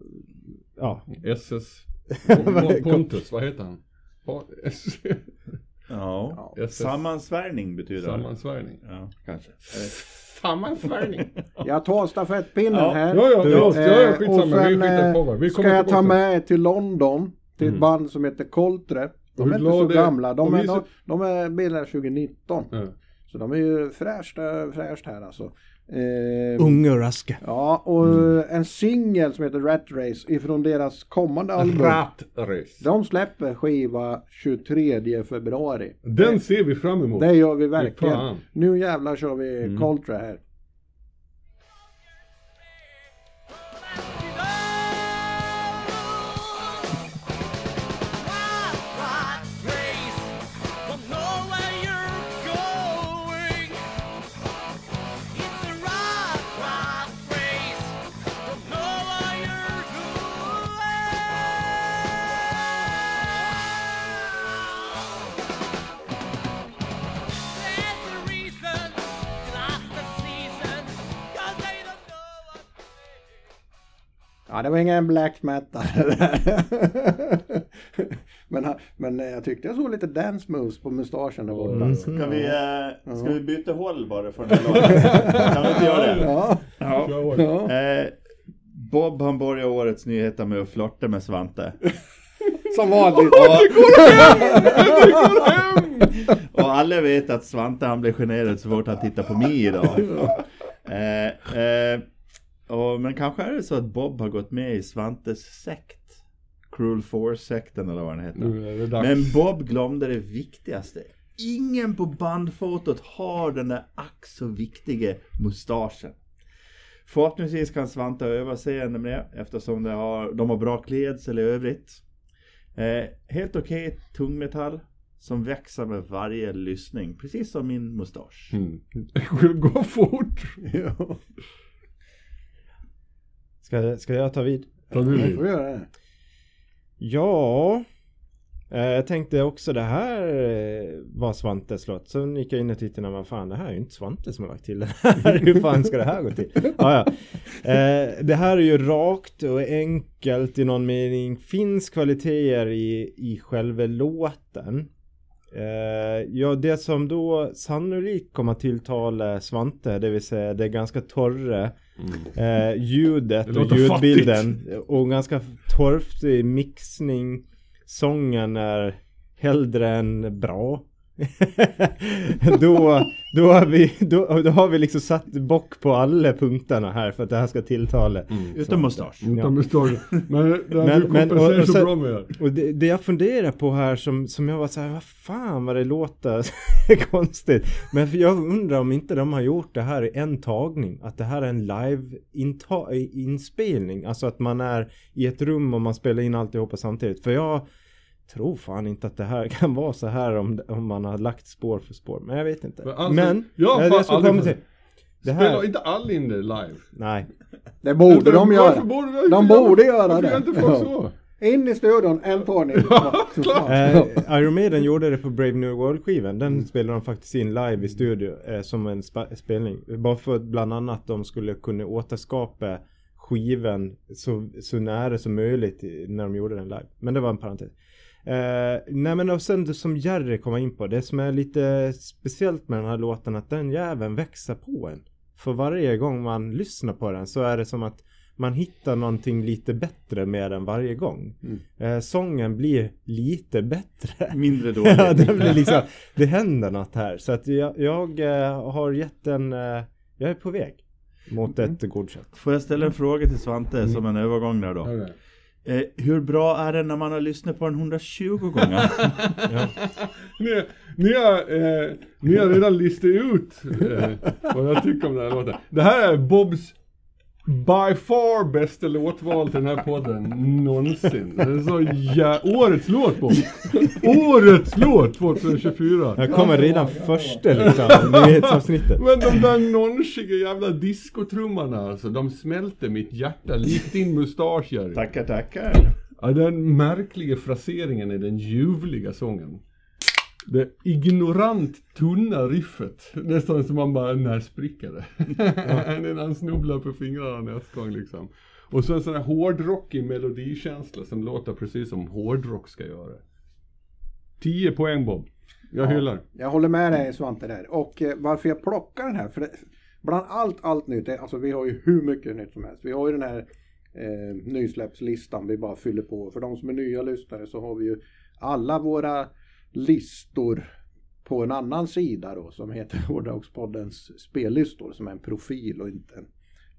ja. SS Pon- Pontus, vad heter han? Pa- Ja. Sammansvärjning betyder det. Sammansvärjning. Ja, kanske. Sammansvärjning. Jag tar stafettpinnen Ja, här. Ja, ja, förlåt. Ja, ja, Eh, skitsamma. och Vi sen eh. Vi ska jag ta med till London till ett Mm. band som heter Coltre. De är inte så är- gamla. De är, vi så- de, de är bildade 2019. Ja. Så de är ju fräscht, eh, fräscht här alltså. Eh, Unga och raska. Ja, och en singel som heter Rat Race ifrån deras kommande album. Ratrace. De släpper skiva 23 februari. Den ser vi fram emot. Det gör vi verkligen. Nu jävlar kör vi Coltra här. Ja, det var ingen black metal men, men eh, jag tyckte jag såg lite dance moves på mustaschen där borta. Mm. Ska vi, eh, ska vi byta håll bara för den här låten? Kan vi inte göra det? Ja, Ja. Ja. Eh, Bob han börjar årets nyheter med att flörta med Svante. Som vanligt. Och alla vet att Svante han blir generad så fort han tittar på mig idag. Eh, eh, och, men kanske är det så att Bob har gått med i Svantes sekt. Cruel Force-sekten eller vad den heter. Det dags. Men Bob glömde det viktigaste. Ingen på bandfotot har den där ack så viktiga mustaschen. Förhoppningsvis kan Svante överseende med det eftersom de har, de har bra klädsel i övrigt. Eh, helt okej tungmetall som växer med varje lyssning. Precis som min mustasch. Mm. Gå fort. Ja, Ska, ska jag ta vid? Ta du jag vid. får göra det. Ja, eh, jag tänkte också det här eh, var Svantes låt. Så gick jag in och tittade, vad fan det här är ju inte Svante som har lagt till det här. Hur fan ska det här gå till? Ja, ja. Eh, det här är ju rakt och enkelt i någon mening. Finns kvaliteter i, i själva låten. Eh, ja, det som då sannolikt kommer att tilltala Svante, det vill säga det ganska torra eh, ljudet Det och ljudbilden och ganska torftig mixning. Sången är hellre än bra. då, då, har vi, då, då har vi liksom satt bock på alla punkterna här för att det här ska tilltala. Utom mustasch. Inte Ja. det står. Men det Men- men, du men- och- och så sen- bra med det. Och det, det jag funderar på här som, som jag var så här, vad fan vad det låter konstigt. Men för jag undrar om inte de har gjort det här i en tagning. Att det här är en live inspelning. Alltså att man är i ett rum och man spelar in alltihopa samtidigt. För jag tror fan inte att det här kan vara så här om, om man har lagt spår för spår. Men jag vet inte. Men alltså, Men, jag har fan aldrig. Det här, Spelar inte alla in det live? nej. Det borde de Varför göra. borde vi- De borde göra Varför det. inte folk så? In i studion, en tagning. Eh, Iron Maiden gjorde det på Brave New World skivan. Den Mm. spelade de faktiskt in live i studio eh, som en spelning. Bara för att bland annat de skulle kunna återskapa skivan så, så nära som möjligt när de gjorde den live. Men det var en parentes. Eh, nej men och sen det som Jerry kom in på. Det som är lite speciellt med den här låten att den jäveln växer på en. För varje gång man lyssnar på den så är det som att man hittar någonting lite bättre med den varje gång. Eh, sången blir lite bättre. Mindre ja, dåligt. det blir liksom, det händer något här. Så att jag, jag eh, har gett den, eh, jag är på väg mot ett godkänt. Får jag ställa en fråga till Svante som en övergång där då? Hörru. Eh, hur bra är det när man har lyssnat på den 120 gånger? Ja. Ni, ni, har, eh, ni har redan listat ut eh, vad jag tycker om den här låten. Det här är Bobs by far bästa låtval till den här podden någonsin. Det är så jä... Årets låt Bob! Årets låt 2024! Jag kommer redan första liksom, nyhetsavsnittet. Men de där nonchiga jävla diskotrummarna alltså, de smälter mitt hjärta likt din mustasch Jerry. tackar, tackar. Ja, den märkliga fraseringen i den ljuvliga sången. Det ignorant tunna riffet. Nästan som man bara, när spricker det? När han snubblar på fingrarna nästa gång liksom. Och så en sån här hårdrockig melodikänsla som låter precis som hårdrock ska göra. 10 poäng Bob. Jag hyllar. Jag håller med dig Svante där. Och eh, varför jag plockar den här. För det, bland allt, allt nytt. Alltså vi har ju hur mycket nytt som helst. Vi har ju den här eh, nysläppslistan vi bara fyller på. För de som är nya lyssnare så har vi ju alla våra listor på en annan sida då som heter Hårdrockspoddens spellistor som är en profil och inte en,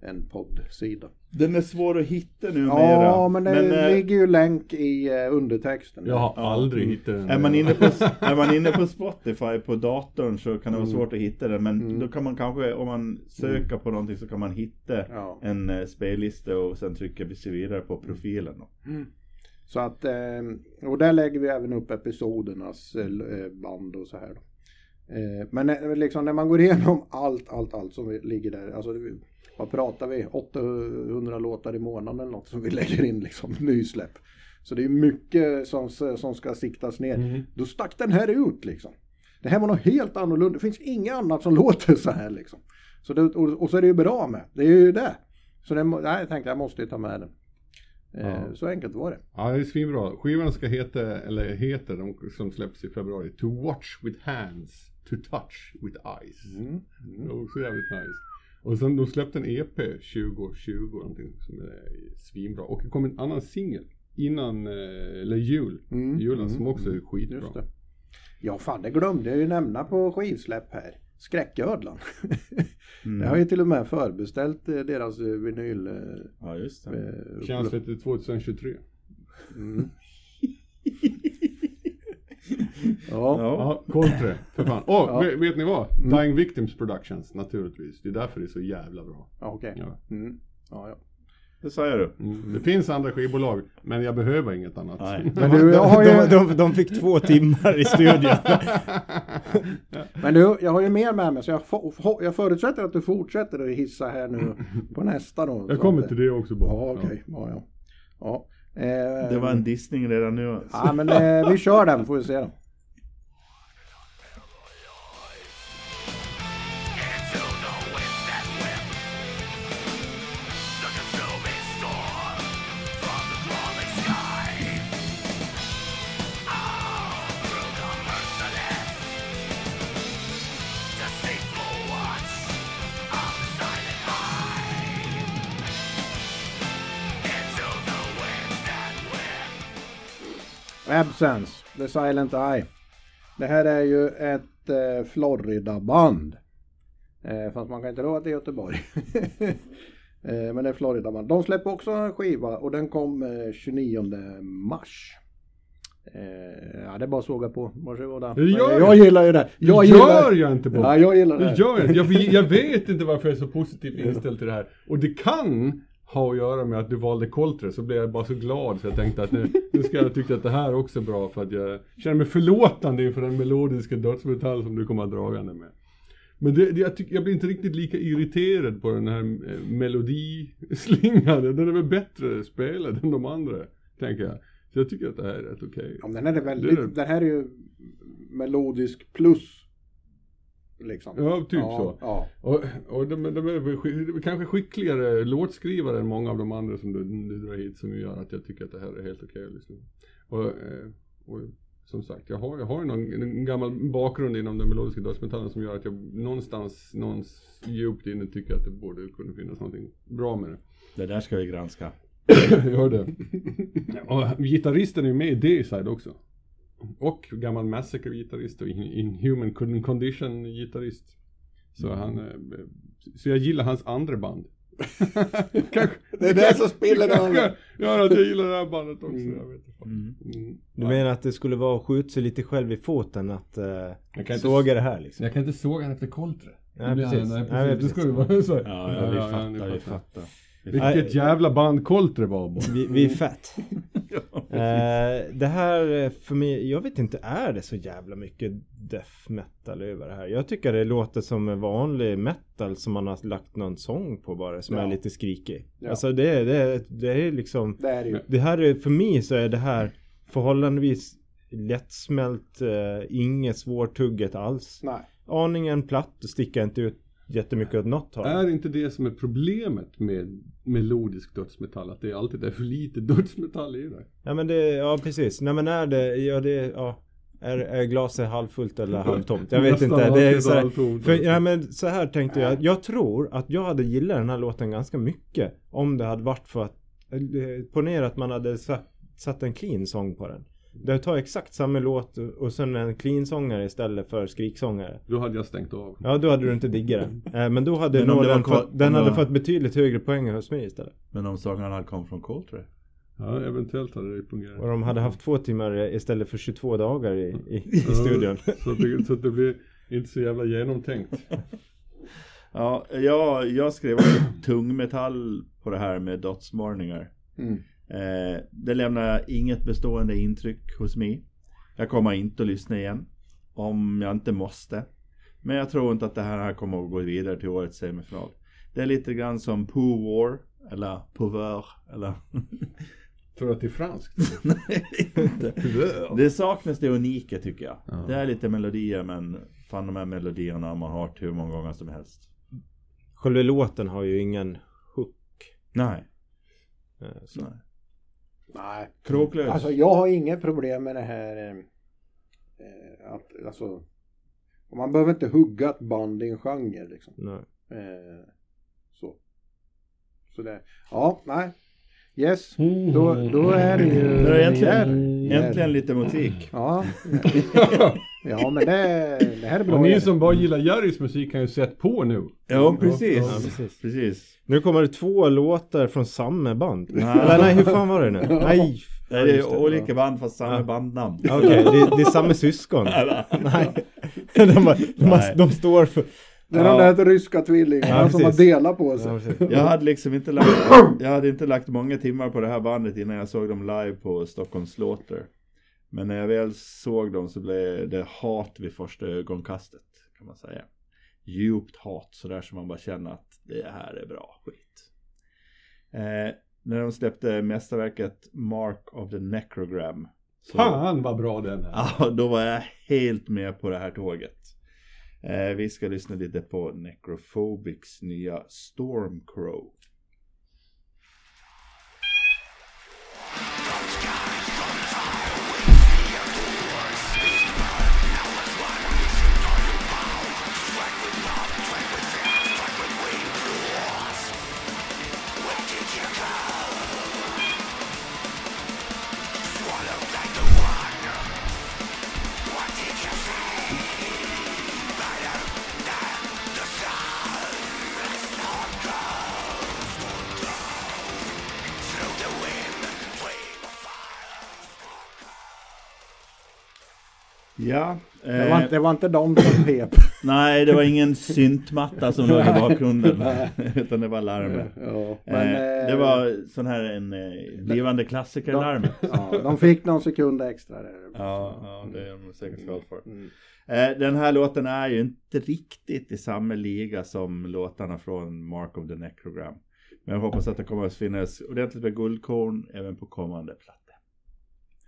en poddsida. Den är svår att hitta numera. Ja, men det eh, ligger ju länk i eh, undertexten. Jag har Ja. aldrig hittat den. Är man, inne på, är man inne på Spotify på datorn så kan det vara Mm. svårt att hitta den. Men Mm. då kan man kanske, om man söker på någonting så kan man hitta Ja. en eh, spellista och sen trycka sig vidare på profilen. Då. Så att, eh, och där lägger vi även upp episodernas eh, band och så här. Då. Eh, Men eh, liksom när man går igenom allt, allt, allt som ligger där. Alltså, vad pratar vi? 800 låtar i månaden eller något som vi lägger in liksom nysläpp. Så det är mycket som, som ska siktas ner. Mm. Då stack den här ut liksom. Det här var något helt annorlunda. Det finns inget annat som låter så här liksom. Så det, och, och så är det ju bra med. Det är ju det. Så det, nej, jag tänkte jag måste ju ta med den. Eh, Ja. Så enkelt var det. Ja, det är svinbra. Skivan ska heta, eller heter, de som släpps i februari, To Watch With Hands, To Touch With Eyes. Mm. Det var också jävligt nice. Och sen de släppte en EP 2020 någonting som är svinbra. Och det kom en annan singel innan, eh, eller jul, Mm, julen mm, som också är Just skitbra. det. Ja fan det glömde jag ju nämna på skivsläpp här. Skräcködlan. Mm. Jag har ju till och med förbeställt eh, deras eh, vinyl. eh, Ja, just det. eh, Känns lite 2023. Mm. Ja. Ja. Coltre, för fan. Åh, Ja. vet, vet ni vad? Mm. Dying Victims Productions, naturligtvis. Det är därför det är så jävla bra. Ja, okej. Ja. Mm. Ja, ja. Det jag du. Mm. Det finns andra skivbolag, men jag behöver inget annat. Nej. Men du, jag har ju, de, de, de fick två timmar i studion. men du, jag har ju mer med mig så jag, få- jag förutsätter att du fortsätter att hissa här nu på nästa då. Jag kommer till det också bara. Ja, okej. Ja, ja. ja. Eh, Det var en dissning redan nu. Alltså. Ja, men eh, vi kör den får vi se då. Absence, The Silent Eye. Det här är ju ett eh, Florida-band. Eh, fast man kan inte tro att det är Göteborg. eh, men det är Florida-band. De släpper också en skiva och den kom eh, 29 mars. Eh, ja, det är bara att såga på. Varsågoda. Det gör jag jag. gillar ju det. Jag det gillar... gör jag inte bara. Ja, jag gillar det. Det gör jag. Jag, jag vet inte varför jag är så positivt inställd till det här. Och det kan ha att göra med att du valde Coltre så blev jag bara så glad så jag tänkte att nu, nu ska jag tycka att det här också är bra för att jag känner mig förlåtande inför den melodiska dödsmetall som du kommer dragande med. Men det, det, jag, tycker, jag blir inte riktigt lika irriterad på den här eh, melodislingan. Den är väl bättre spelad än de andra, tänker jag. Så jag tycker att det här är rätt okej. Ja, men den är väldigt, Det är det. den här är ju melodisk plus. Liksom. Ja, typ ja, så. Ja. Och, och de, de är de kanske skickligare låtskrivare än många av de andra som du, du drar hit som gör att jag tycker att det här är helt okej på. Och, eh, och som sagt, jag har, jag har ju någon en gammal bakgrund inom den melodiska dödsmetallen som gör att jag någonstans, någonstans djupt inne tycker att det borde kunna finnas någonting bra med det. Det där ska vi granska. Gör det. Och gitarristen är ju med i Dayside också. Och gammal Massacre-gitarrist och In- Inhuman Con- Condition-gitarrist. Så han, eh, så jag gillar hans andra band. kanske, Det är det som spiller gör att jag gillar det här bandet också. Mm. Jag vet inte. Mm. Mm. Du menar att det skulle vara att skjuta sig lite själv i foten att uh, Jag kan inte- såga det här liksom? Jag kan inte såga han efter Coltre. Nej, Det blir- precis. Nej, Nej, precis. Det ska ju precis. vara så. Ja, ja, vi ja, fattar, ni vi fattar. fattar. Vilket jävla band Coltre var bara. Vi, vi är fett. Eh, det här eh, för mig, jag vet inte, är det så jävla mycket death metal över det här? Jag tycker det låter som en vanlig metal som man har lagt någon sång på bara som Ja. är lite skrikig. Ja. Alltså det, det, det är liksom, Det är det ju. det här är, för mig så är det här förhållandevis lättsmält, eh, inget svårtugget alls. Nej. Aningen platt sticker inte ut jättemycket åt något håll. Är inte det som är problemet med melodisk dödsmetall? Att det alltid är för lite dödsmetall i det? Ja men det, ja precis. Nej men är det, ja det, ja. Är, är glaset halvfullt eller halvtomt? Jag vet inte. Det är så här, för, ja, men så här tänkte jag. Jag tror att jag hade gillat den här låten ganska mycket. Om det hade varit för att, eh, ponera att man hade satt, satt en clean sång på den. Det tar exakt samma låt och sen en clean-sångare istället för skriksångare. Då hade jag stängt av. Ja, då hade du inte diggat den. Eh, Men då hade Men kvar- fått, den hade fått betydligt högre poäng hos mig istället. Men om sångarna kom från Coltrane? Ja, eventuellt hade det fungerat. Och de hade haft två timmar istället för 22 dagar i, i, i Ja, studion. Så det, så det blir inte så jävla genomtänkt. Ja, jag, jag skrev också tungmetall på det här med dotsvarningar. Mm. Eh, det lämnar inget bestående intryck hos mig. Jag kommer inte att lyssna igen. Om jag inte måste. Men jag tror inte att det här kommer att gå vidare till årets semifinal. Det är lite grann som Pooh War. Eller Pouveur. Eller... Tror du att det är franskt? Nej, inte. Det saknas det unika tycker jag. Ja. Det är lite melodier men fan de här melodierna har man hört hur många gånger som helst. Själva låten har ju ingen hook. Nej. eh, Så. Nej. Nej. Kråklös. Alltså jag har inget problem med det här eh, eh, att alltså man behöver inte hugga ett band i en genre liksom. Nej. Eh, så. Så det, ja, nej. Yes, då, då är det ju... Nu är det äntligen, äntligen lite musik. Ja. ja men det, det här är bra. Och ni som bara gillar Jerrys musik kan ju sätta på nu. Ja, precis. Ja, precis. precis. Nu kommer det två låtar från samma band. Nej. Eller nej, hur fan var det nu? Nej. Nej, det är olika band fast samma Ja. bandnamn. Ja, Okej, det, det är samma syskon. Nej. De, har- de, har- Nej. de står för... Det är de där ryska tvillingarna Ja, som har delat på sig. Ja. Jag hade liksom inte lagt, jag hade inte lagt många timmar på det här bandet innan jag såg dem live på Stockholms Slaughter. Men när jag väl såg dem så blev det hat vid första ögonkastet kan man säga. Djupt hat sådär som man bara känner att det här är bra skit. Eh, när de släppte mästerverket Mark of the Necrogram. Så, Fan vad bra den är. Ja, då var jag helt med på det här tåget. Eh, vi ska lyssna lite på Necrophobics nya Stormcrow. Ja, Det, var, eh, inte- det var inte de som pep. nej det var ingen syntmatta som låg i bakgrunden. utan det var larmet. Ja, men, eh, eh, det var sån här en eh, blivande klassiker-larmet. Ja, de fick någon sekund extra där. Ja, ja, det är de säkert glad för. Mm. Eh, den här låten är ju inte riktigt i samma liga som låtarna från Mark of the Necrogram. Men jag hoppas att det kommer att finnas ordentligt med guldkorn även på kommande plattor.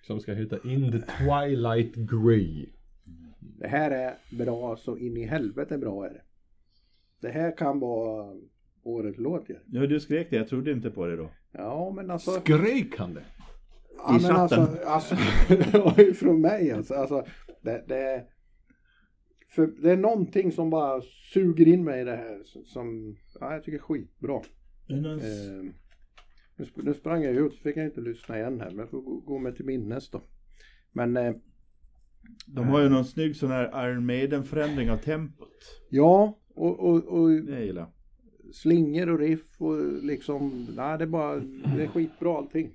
Som ska heta In the Twilight Grey. Det här är bra så in i helvete bra är det. Det här kan vara årets låt ju. Ja, du skrek det. Jag trodde inte på det då. Ja men alltså. Skrek han det? Ja, men chatten. alltså, alltså det var ju från mig alltså. alltså det, det, för det är någonting som bara suger in mig i det här som ja, jag tycker är skitbra. Eh, nu, sp- nu sprang jag ut så fick jag inte lyssna igen här men jag får gå, gå mig till minnes då. Men eh, De har ju någon snygg sån här Iron Maiden-förändring av tempot. ja och, och, och Det gillar jag. slingor och riff och liksom, nej det är bara, det är skitbra allting.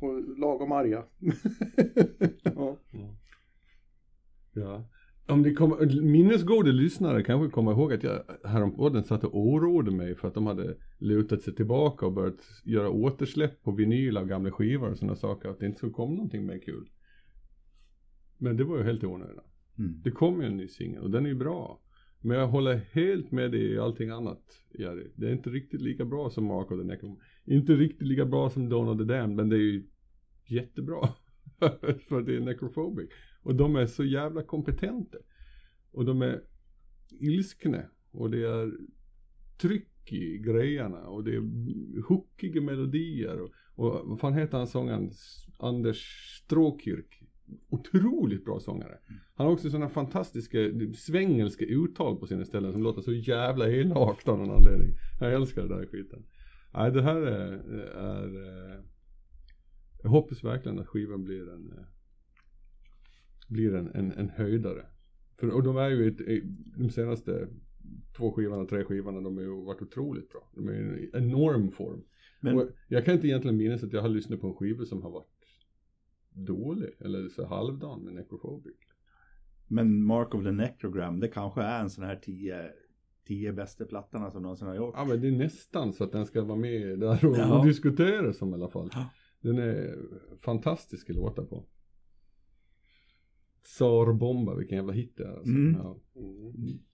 Och lagom arga. ja. Ja. Om det kommer, minnesgoda lyssnare kanske kommer ihåg att jag häromdagen satt och oroade mig för att de hade lutat sig tillbaka och börjat göra återsläpp på vinyl av gamla skivor och sådana saker. Att det inte skulle komma någonting mer kul. Men det var ju helt i onödan. Mm. Det kom ju en ny singel och den är ju bra. Men jag håller helt med dig i allting annat, Jerry. Det är inte riktigt lika bra som Mark of the Necrom. Inte riktigt lika bra som of the Damned, men det är ju jättebra. För det är Necrophobic. Och de är så jävla kompetenta. Och de är ilskna. Och det är tryck i grejerna. Och det är hookiga melodier. Och, och vad fan heter han sångaren? Anders Stråkirk. Otroligt bra sångare. Han har också sådana fantastiska svengelska uttal på sina ställen som låter så jävla elakt av någon anledning. Jag älskar det där skiten. Nej, det här är, är eh, jag hoppas verkligen att skivan blir en, eh, blir en, en, en höjdare. För, och de är ju ett, de senaste två skivorna, tre skivorna, de har ju varit otroligt bra. De är ju en enorm form. Men, jag kan inte egentligen minnas att jag har lyssnat på en skiva som har varit dålig eller så halvdan med Necrophobic. men Mark of the Necrogram, det kanske är en sån här tio, tio bästa plattorna som någonsin har gjort. Ja men det är nästan så att den ska vara med där och, Ja. diskuteras om i alla fall. Den är fantastisk att låta Tsarbomba, vilken jävla hit det är alltså. Mm. Ja.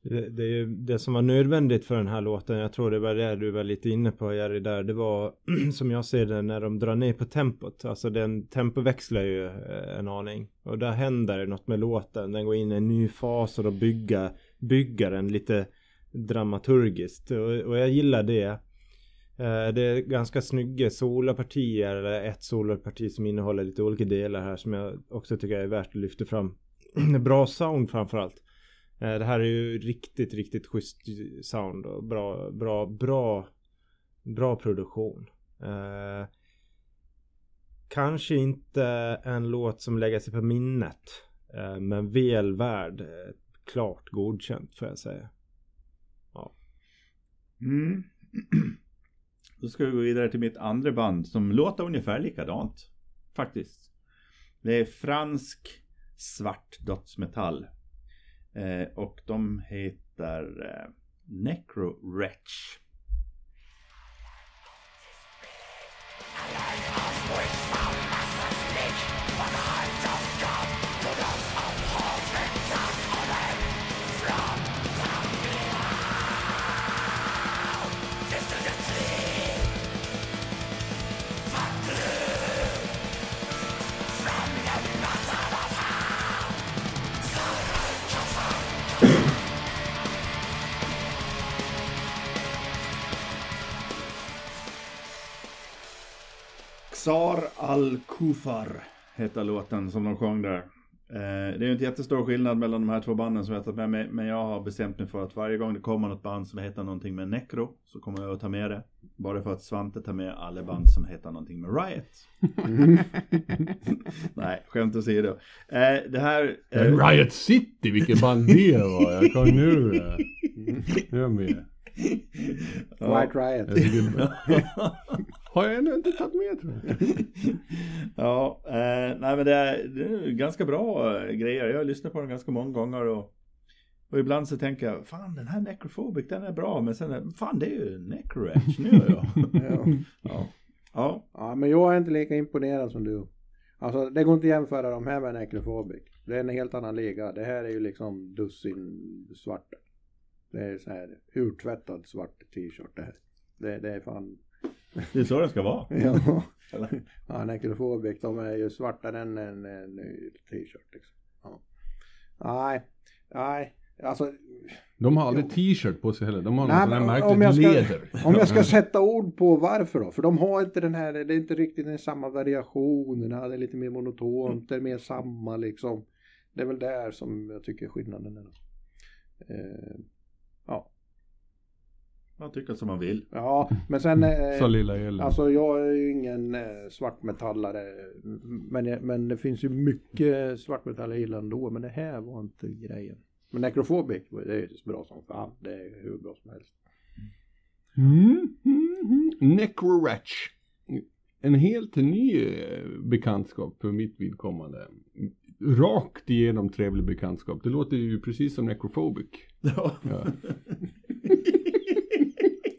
Det, det, är ju det som var nödvändigt för den här låten, jag tror det var det du var lite inne på Jerry där, det var som jag ser det när de drar ner på tempot. Alltså den tempoväxlar ju eh, en aning. Och där händer det något med låten, den går in i en ny fas och då bygga, bygga den lite dramaturgiskt. Och, och jag gillar det. Eh, Det är ganska snygga solopartier, eller ett soloparti som innehåller lite olika delar här som jag också tycker är värt att lyfta fram. Bra sound framförallt. Eh, det här är ju riktigt, riktigt schysst sound och bra, bra, bra, bra produktion. Eh, kanske inte en låt som lägger sig på minnet. Eh, men väl värd eh, klart godkänt får jag säga. Mm. Då ska vi gå vidare till mitt andra band som låter ungefär likadant. Faktiskt. Det är fransk svart dödsmetall. Eh, och de heter eh, Necro Wretch. Xar al-Kufar heter låten som de sjöng där. Eh, det är ju inte jättestor skillnad mellan de här två banden som jag har tagit med mig. Men jag har bestämt mig för att varje gång det kommer något band som heter någonting med Necro så kommer jag att ta med det. Bara för att Svante tar med alla band som heter någonting med Riot. Nej, skämt åsido. Eh, det här... Eh, Riot City, vilket band det var. Jag kom nu. Nu är jag med. White Riot. Har jag ännu inte tagit med tror jag. ja, eh, nej men det är, det är ganska bra eh, grejer. Jag har lyssnat på den ganska många gånger och, och ibland så tänker jag, fan den här Necrophobic den är bra, men sen, fan det är ju Necroratch nu. Ja. ja. ja, ja, men jag är inte lika imponerad som du. Alltså det går inte att jämföra de här med Necrophobic. Det är en helt annan liga. Det här är ju liksom dussin svarta. Det är så här urtvättad svart t-shirt det här. Det, det är fan... det är så det ska vara. Ja. Ja, Necrophobic, de är ju svartare än en, en t-shirt liksom. Ja. Nej, nej, alltså De har aldrig t-shirt på sig heller. De har Nej, något sånt men märkligt om jag ska- läder. Om jag ska sätta ord på varför då? För de har inte den här, det är inte riktigt den samma variationerna, det är lite mer monotont, det är mer samma liksom. Det är väl där som jag tycker skillnaden är. Eh, ja. Man tycker som man vill. ja, men sen... Eh, Sa lilla Elin. Alltså jag är ju ingen eh, svartmetallare men, men det finns ju mycket svartmetall jag gillar ändå men det här var inte grejen. Men Necrophobic, det är ju så bra som fan. Det är hur bra som helst. Mm, mm, mm. Necroratch. En helt ny eh, bekantskap för mitt vidkommande. Rakt igenom trevlig bekantskap. Det låter ju precis som Necrophobic. Ja. Ja.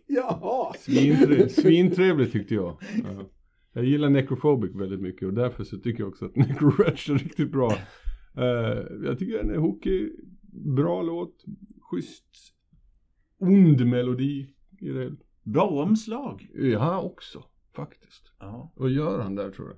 Jaha! Svintre, svintrevligt tyckte jag. Ja. Jag gillar Necrophobic väldigt mycket och därför så tycker jag också att Necroratch är riktigt bra. Eh, jag tycker den är hookig, bra låt, schysst, ond melodi i det. Bra omslag. Ja, också faktiskt. Ja. Vad gör han där tror du?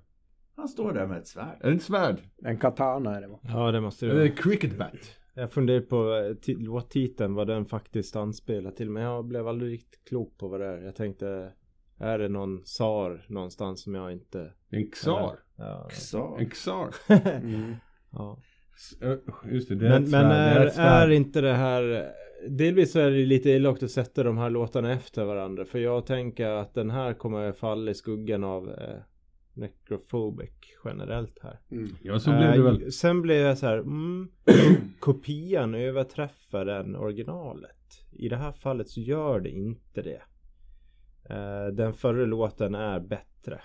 Han står där med ett svärd. Är det ett svärd? En katana är det va? Ja det måste det Eller vara. är det cricket bat? Jag funderar på eh, ti- låttiteln, vad den faktiskt anspelar till. Men jag blev aldrig riktigt klok på vad det är. Jag tänkte, är det någon tsar någonstans som jag inte... En xar? Ja. Så. En xar? Mm. ja. Eh, Just det, det är Men, ett men svärd. det är, ett svärd. är inte det här... Delvis så är det lite elakt att sätta de här låtarna efter varandra. För jag tänker att den här kommer falla i skuggan av eh, necrophobic generellt här. Mm. Ja, så blev det Eh, väl. Sen blev jag så här, mm, kopian överträffar den originalet. I det här fallet så gör det inte det. Eh, den förra låten är bättre.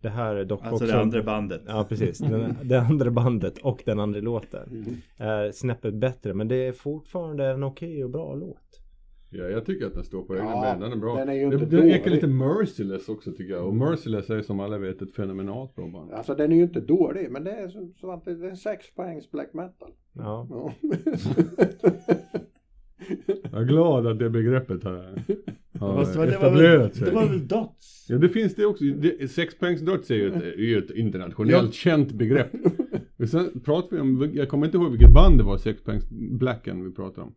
Det här är dock Alltså också... det andra bandet. Ja precis, den, det andra bandet och den andra låten Mm. är snäppet bättre men det är fortfarande en okej och bra låt. Ja, jag tycker att den står på egna Ja, ben. Den är bra. den är ju inte det ekar dålig. lite Merciless också tycker jag. Och Merciless är som alla vet ett fenomenalt bra band. Alltså den är ju inte dålig men det är som, som att det är en sexpoängs black metal. Ja. Ja. Jag är glad att det begreppet har, har etablerat väl, sig. det var väl Dots? Ja det finns det också. Det, sexpoängsdöds är ju ett, är ju ett internationellt känt begrepp. Sen pratar vi om, jag kommer inte ihåg vilket band det var, sexpoängs blacken vi pratade om.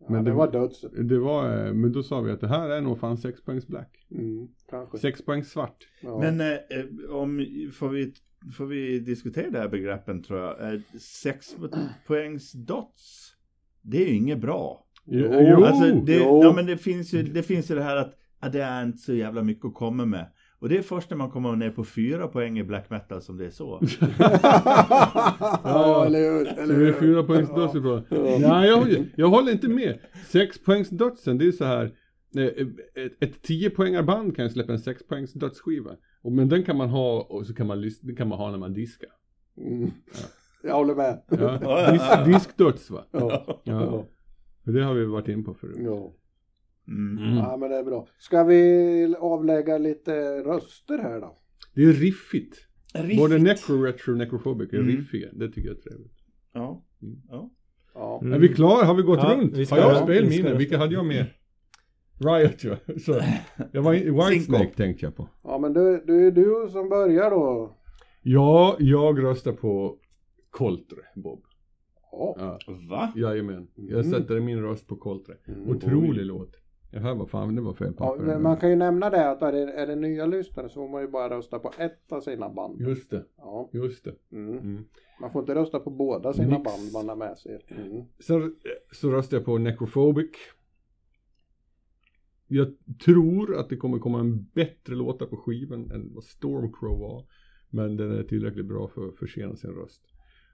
Men Men det det- var döds. Det var, eh, men då sa vi att det här är nog fan sexpoängs black. Mm, kanske. Sexpoängs svart. Ja. Men eh, eh, om, får vi, får vi diskutera det här begreppen tror jag. Eh, sex poängs dots. Det är ju inget bra. Jo, Alltså, det, jo. ja, men det finns ju det, finns ju det här att ja, det är inte så jävla mycket att komma med. Och det är först när man kommer ner på fyra poäng i black metal som det är så. ja, eller hur? Eller Så det är hur? fyra poängs döds Ja. Nej, jag, jag håller inte med. Sex poängs dödsen, det är så här. eh, Ett, ett 10 band kan ju släppa en 6 poängs dödsskiva. Och, men den kan man ha och så kan man, den kan man ha när man diskar. Mm. Jag håller med. Ja, dis, diskdöds va? Ja. Ja. Det har vi varit in på förut. Ja. Mm. ja, men det är bra. Ska vi avlägga lite röster här då? Det är riffigt. Riffigt. Både Necro Retro och Necrophobic är Mm. riffiga. Det tycker jag är trevligt. Ja. Mm. ja. Ja. Mm. Är vi klara? Har vi gått Ja, runt? vi ska- har jag ja, vi spelminne? ska- Vilka hade jag med? Riot ju. Så, jag var i Whitesnake tänkte jag på. ja, men du, du är du som börjar då. Ja, jag röstar på Coltre, Bob. Ja. Ja, Va? jajamän. Jag Mm. sätter min röst på Coltre. Mm. Otrolig låt. Det här var fan, det var fel Ja, papper. men man kan ju nämna det att är det, är det nya lyssnare så får man ju bara rösta på ett av sina band. Just det, Ja. just det. Mm. Mm. Man får inte rösta på båda sina Nix. band man har med sig. Mm. Sen så röstar jag på Necrophobic. Jag tror att det kommer komma en bättre låta på skivan än vad Stormcrow var. Men den är tillräckligt bra för att försena sin röst.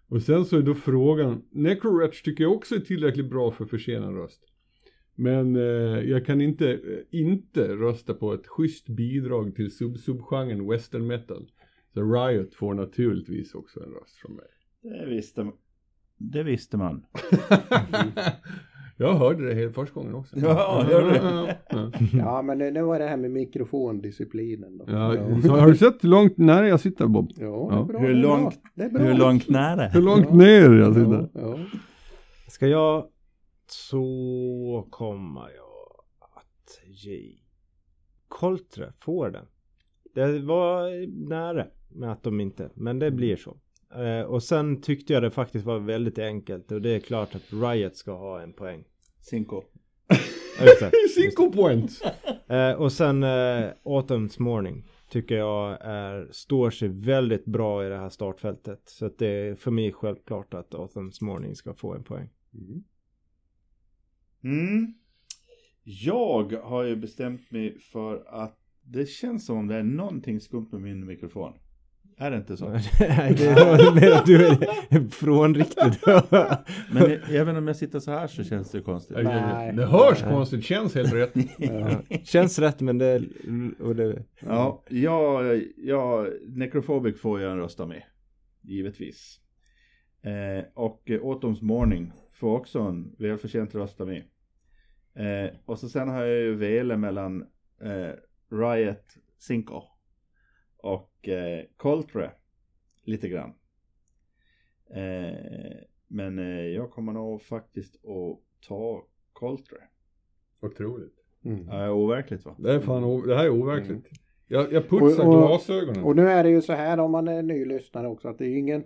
Och sen så är då frågan, Necroretch tycker jag också är tillräckligt bra för att försena en röst. Men eh, jag kan inte, eh, inte rösta på ett schysst bidrag till sub-subgenren western metal. Så Riot får naturligtvis också en röst från mig. Det visste man. Det visste man. jag hörde det helt första gången också. Ja, det. Ja. Ja, men det var det här med mikrofondisciplinen då. Ja, så har du sett hur långt nära jag sitter Bob? Ja, det Ja. är bra. Hur det är bra. långt- Det är bra. Hur långt nära? Hur långt Ja. ner jag Ja, sitter? ja. Ska jag så kommer jag att ge Coltre får den. Det var nära med att de inte, men det blir så. Eh, och sen tyckte jag det faktiskt var väldigt enkelt och det är klart att Riot ska ha en poäng. Cinco. Just det. Cinco points! Eh, och sen eh, Autumn's Morning tycker jag är, står sig väldigt bra i det här startfältet. Så att det är för mig självklart att Autumn's Morning ska få en poäng. Mm. Jag har ju bestämt mig för att det känns som om det är någonting skumt med min mikrofon. Är det inte så? Nej, det var mer att du är frånriktad. Men även om jag sitter så här så känns det konstigt. Nej. Det hörs konstigt, känns helt rätt. Ja, Känns rätt men det, och det Ja, jag, jag, Necrophobic får jag en röst av mig. Givetvis. Eh, och eh, Autumn's Morning får också en välförtjänt röst av mig. Eh, och så sen har jag ju velat mellan eh, Riot Cinco och eh, Coltre lite grann. Eh, men eh, jag kommer nog faktiskt att ta Coltre. Otroligt. Mm. Ja, overkligt va? Det, är fan, det här är overkligt. Jag, jag putsar Och- och- glasögonen. Och nu är det ju så här om man är ny lyssnare också att det är ingen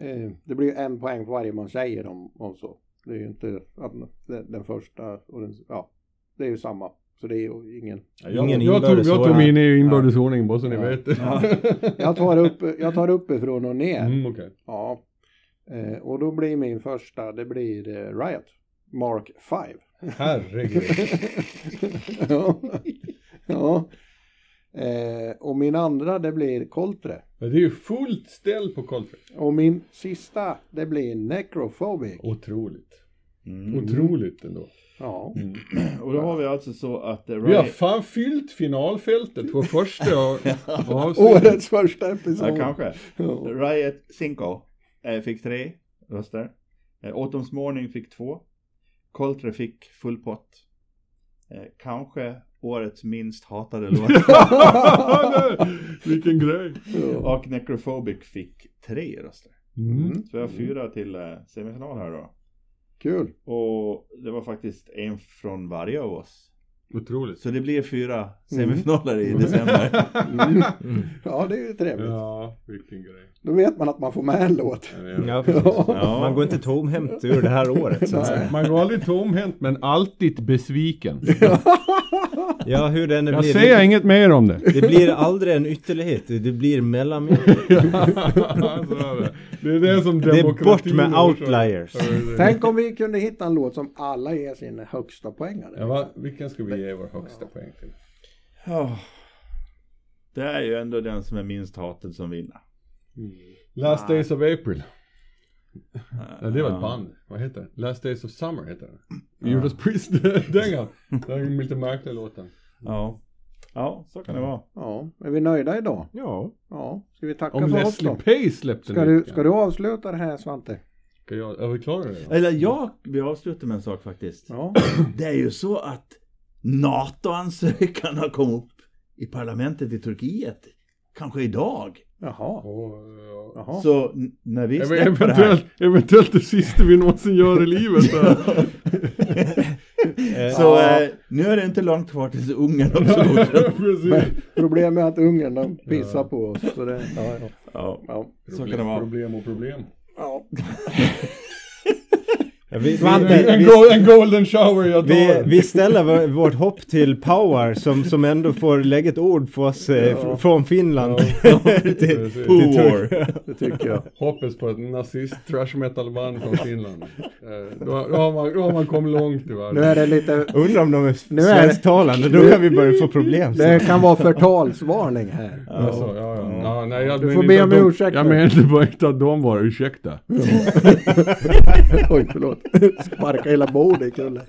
eh, Det blir ju en poäng för varje man säger om, om så. Det är ju inte den, första och den, ja Det är ju samma. Så det är ju ingen Ja, jag, Ingen jag, tog, jag tog min i inbördes ordning bara så ni Ja. vet. Jag tar, upp, jag tar uppifrån och ner. Mm, okej. Ja. Eh, och då blir min första, det blir eh, Riot. Mark 5. Herregud. ja. ja. Eh, och min andra det blir Coltre. Ja, Det är ju fullt ställ på Coltrane. Och min sista, det blir Necrophobic. Otroligt. Mm. Otroligt ändå. Ja. Och då har vi alltså så att eh, Vi har fan fyllt finalfältet för första. Årets första episod. Ja, kanske. Ja. Riot Cinco eh, fick tre röster. Eh, Autumn's Morning fick två. Coltre fick full pott. Eh, kanske årets minst hatade låt. Vilken grej. Och Necrophobic fick tre röster. Mm. Så vi har fyra till eh, semifinal här då. Kul. Och det var faktiskt en från varje av oss. Otroligt. Så det blir fyra semifinaler i december. Mm. Ja, det är ju trevligt. Ja, vilken grej. Då vet man att man får med en låt. Ja. Ja. Man går inte tomhänt ur det här året Man går aldrig tomhänt men alltid besviken. Ja, hur den Jag blir. säger inget mer om det. Det blir aldrig en ytterlighet, det blir mellanmjölk. Det. det är det som Det är bort med outliers. Ja. Tänk om vi kunde hitta en låt som alla ger sin högsta poängare. Ja, va? Vilken ska vi ge vår högsta poäng till? Ja. Det är ju ändå den som är minst hatad som vinner. Last Days of April. Ja, det var ett band. Vad heter det? Last Days of Summer heter det. Judas Priest-dängan. Den lite märkliga låten. Ja. Ja, så kan det vara. Ja, är vi nöjda idag? Ja. Ja, ska vi tacka Om för oss Leslie då? Pay släppte Ska du, ska du avsluta det här Svante? Ska jag, är vi klara det då? Eller ja, vi avslutar med en sak faktiskt. Ja. Det är ju så att NATO-ansökan har kommit upp i parlamentet i Turkiet. Kanske idag. Jaha. Och, ja. Jaha. Så när vi släpper det här. Eventuellt, eventuellt det sista vi någonsin gör i livet. Så eh, nu är det inte långt kvar tills Ungern också. Problemet är att Ungern de pissar på oss. Så det, ja, ja. Ja, Ja. så kan det vara. Problem och problem. Ja. Ja, vi, Svante, vi, En, vi, en golden shower jag vi, tar. vi ställer vår- vårt hopp till Power som, som ändå får lägga ett ord på oss eh, Ja. fr- från Finland. Ja. till, till Power. Det tycker jag. Hoppas på ett nazist trash metal band från Finland. Eh, Då, då, har man, då har man kommit långt i Nu världen. är det lite, Undrar om de är Nu är det- svensktalande, då kan vi börja få problem. sen. det kan vara förtalsvarning här. Alltså, ja, nej, jag Du får inte be om ursäkt Jag menar inte bara inte att de var ursäkta. Oj, förlåt. Sparka hela bordet i kullen.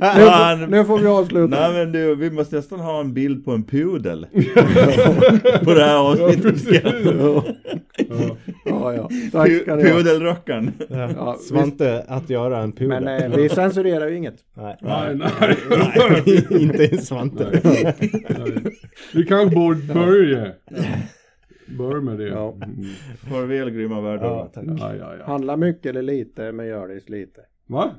Nej, nu, nu, får, nu får vi avsluta. Nej men du, vi måste nästan ha en bild på en pudel. på det här avsnittet. Ja. Ja, ja. Tack ska ni. Pudelrockaren. Ja, Svante att göra en pudel. Men eh, vi censurerar ju inget. Nej. Nej, nej. Nej, inte ens Svante. Nej. Vi kanske borde börja. Börja med det. Ja. Mm. Farväl grymma världar. Ja, tack. Ja, ja, ja. Handla mycket eller lite, men gör det lite. Va?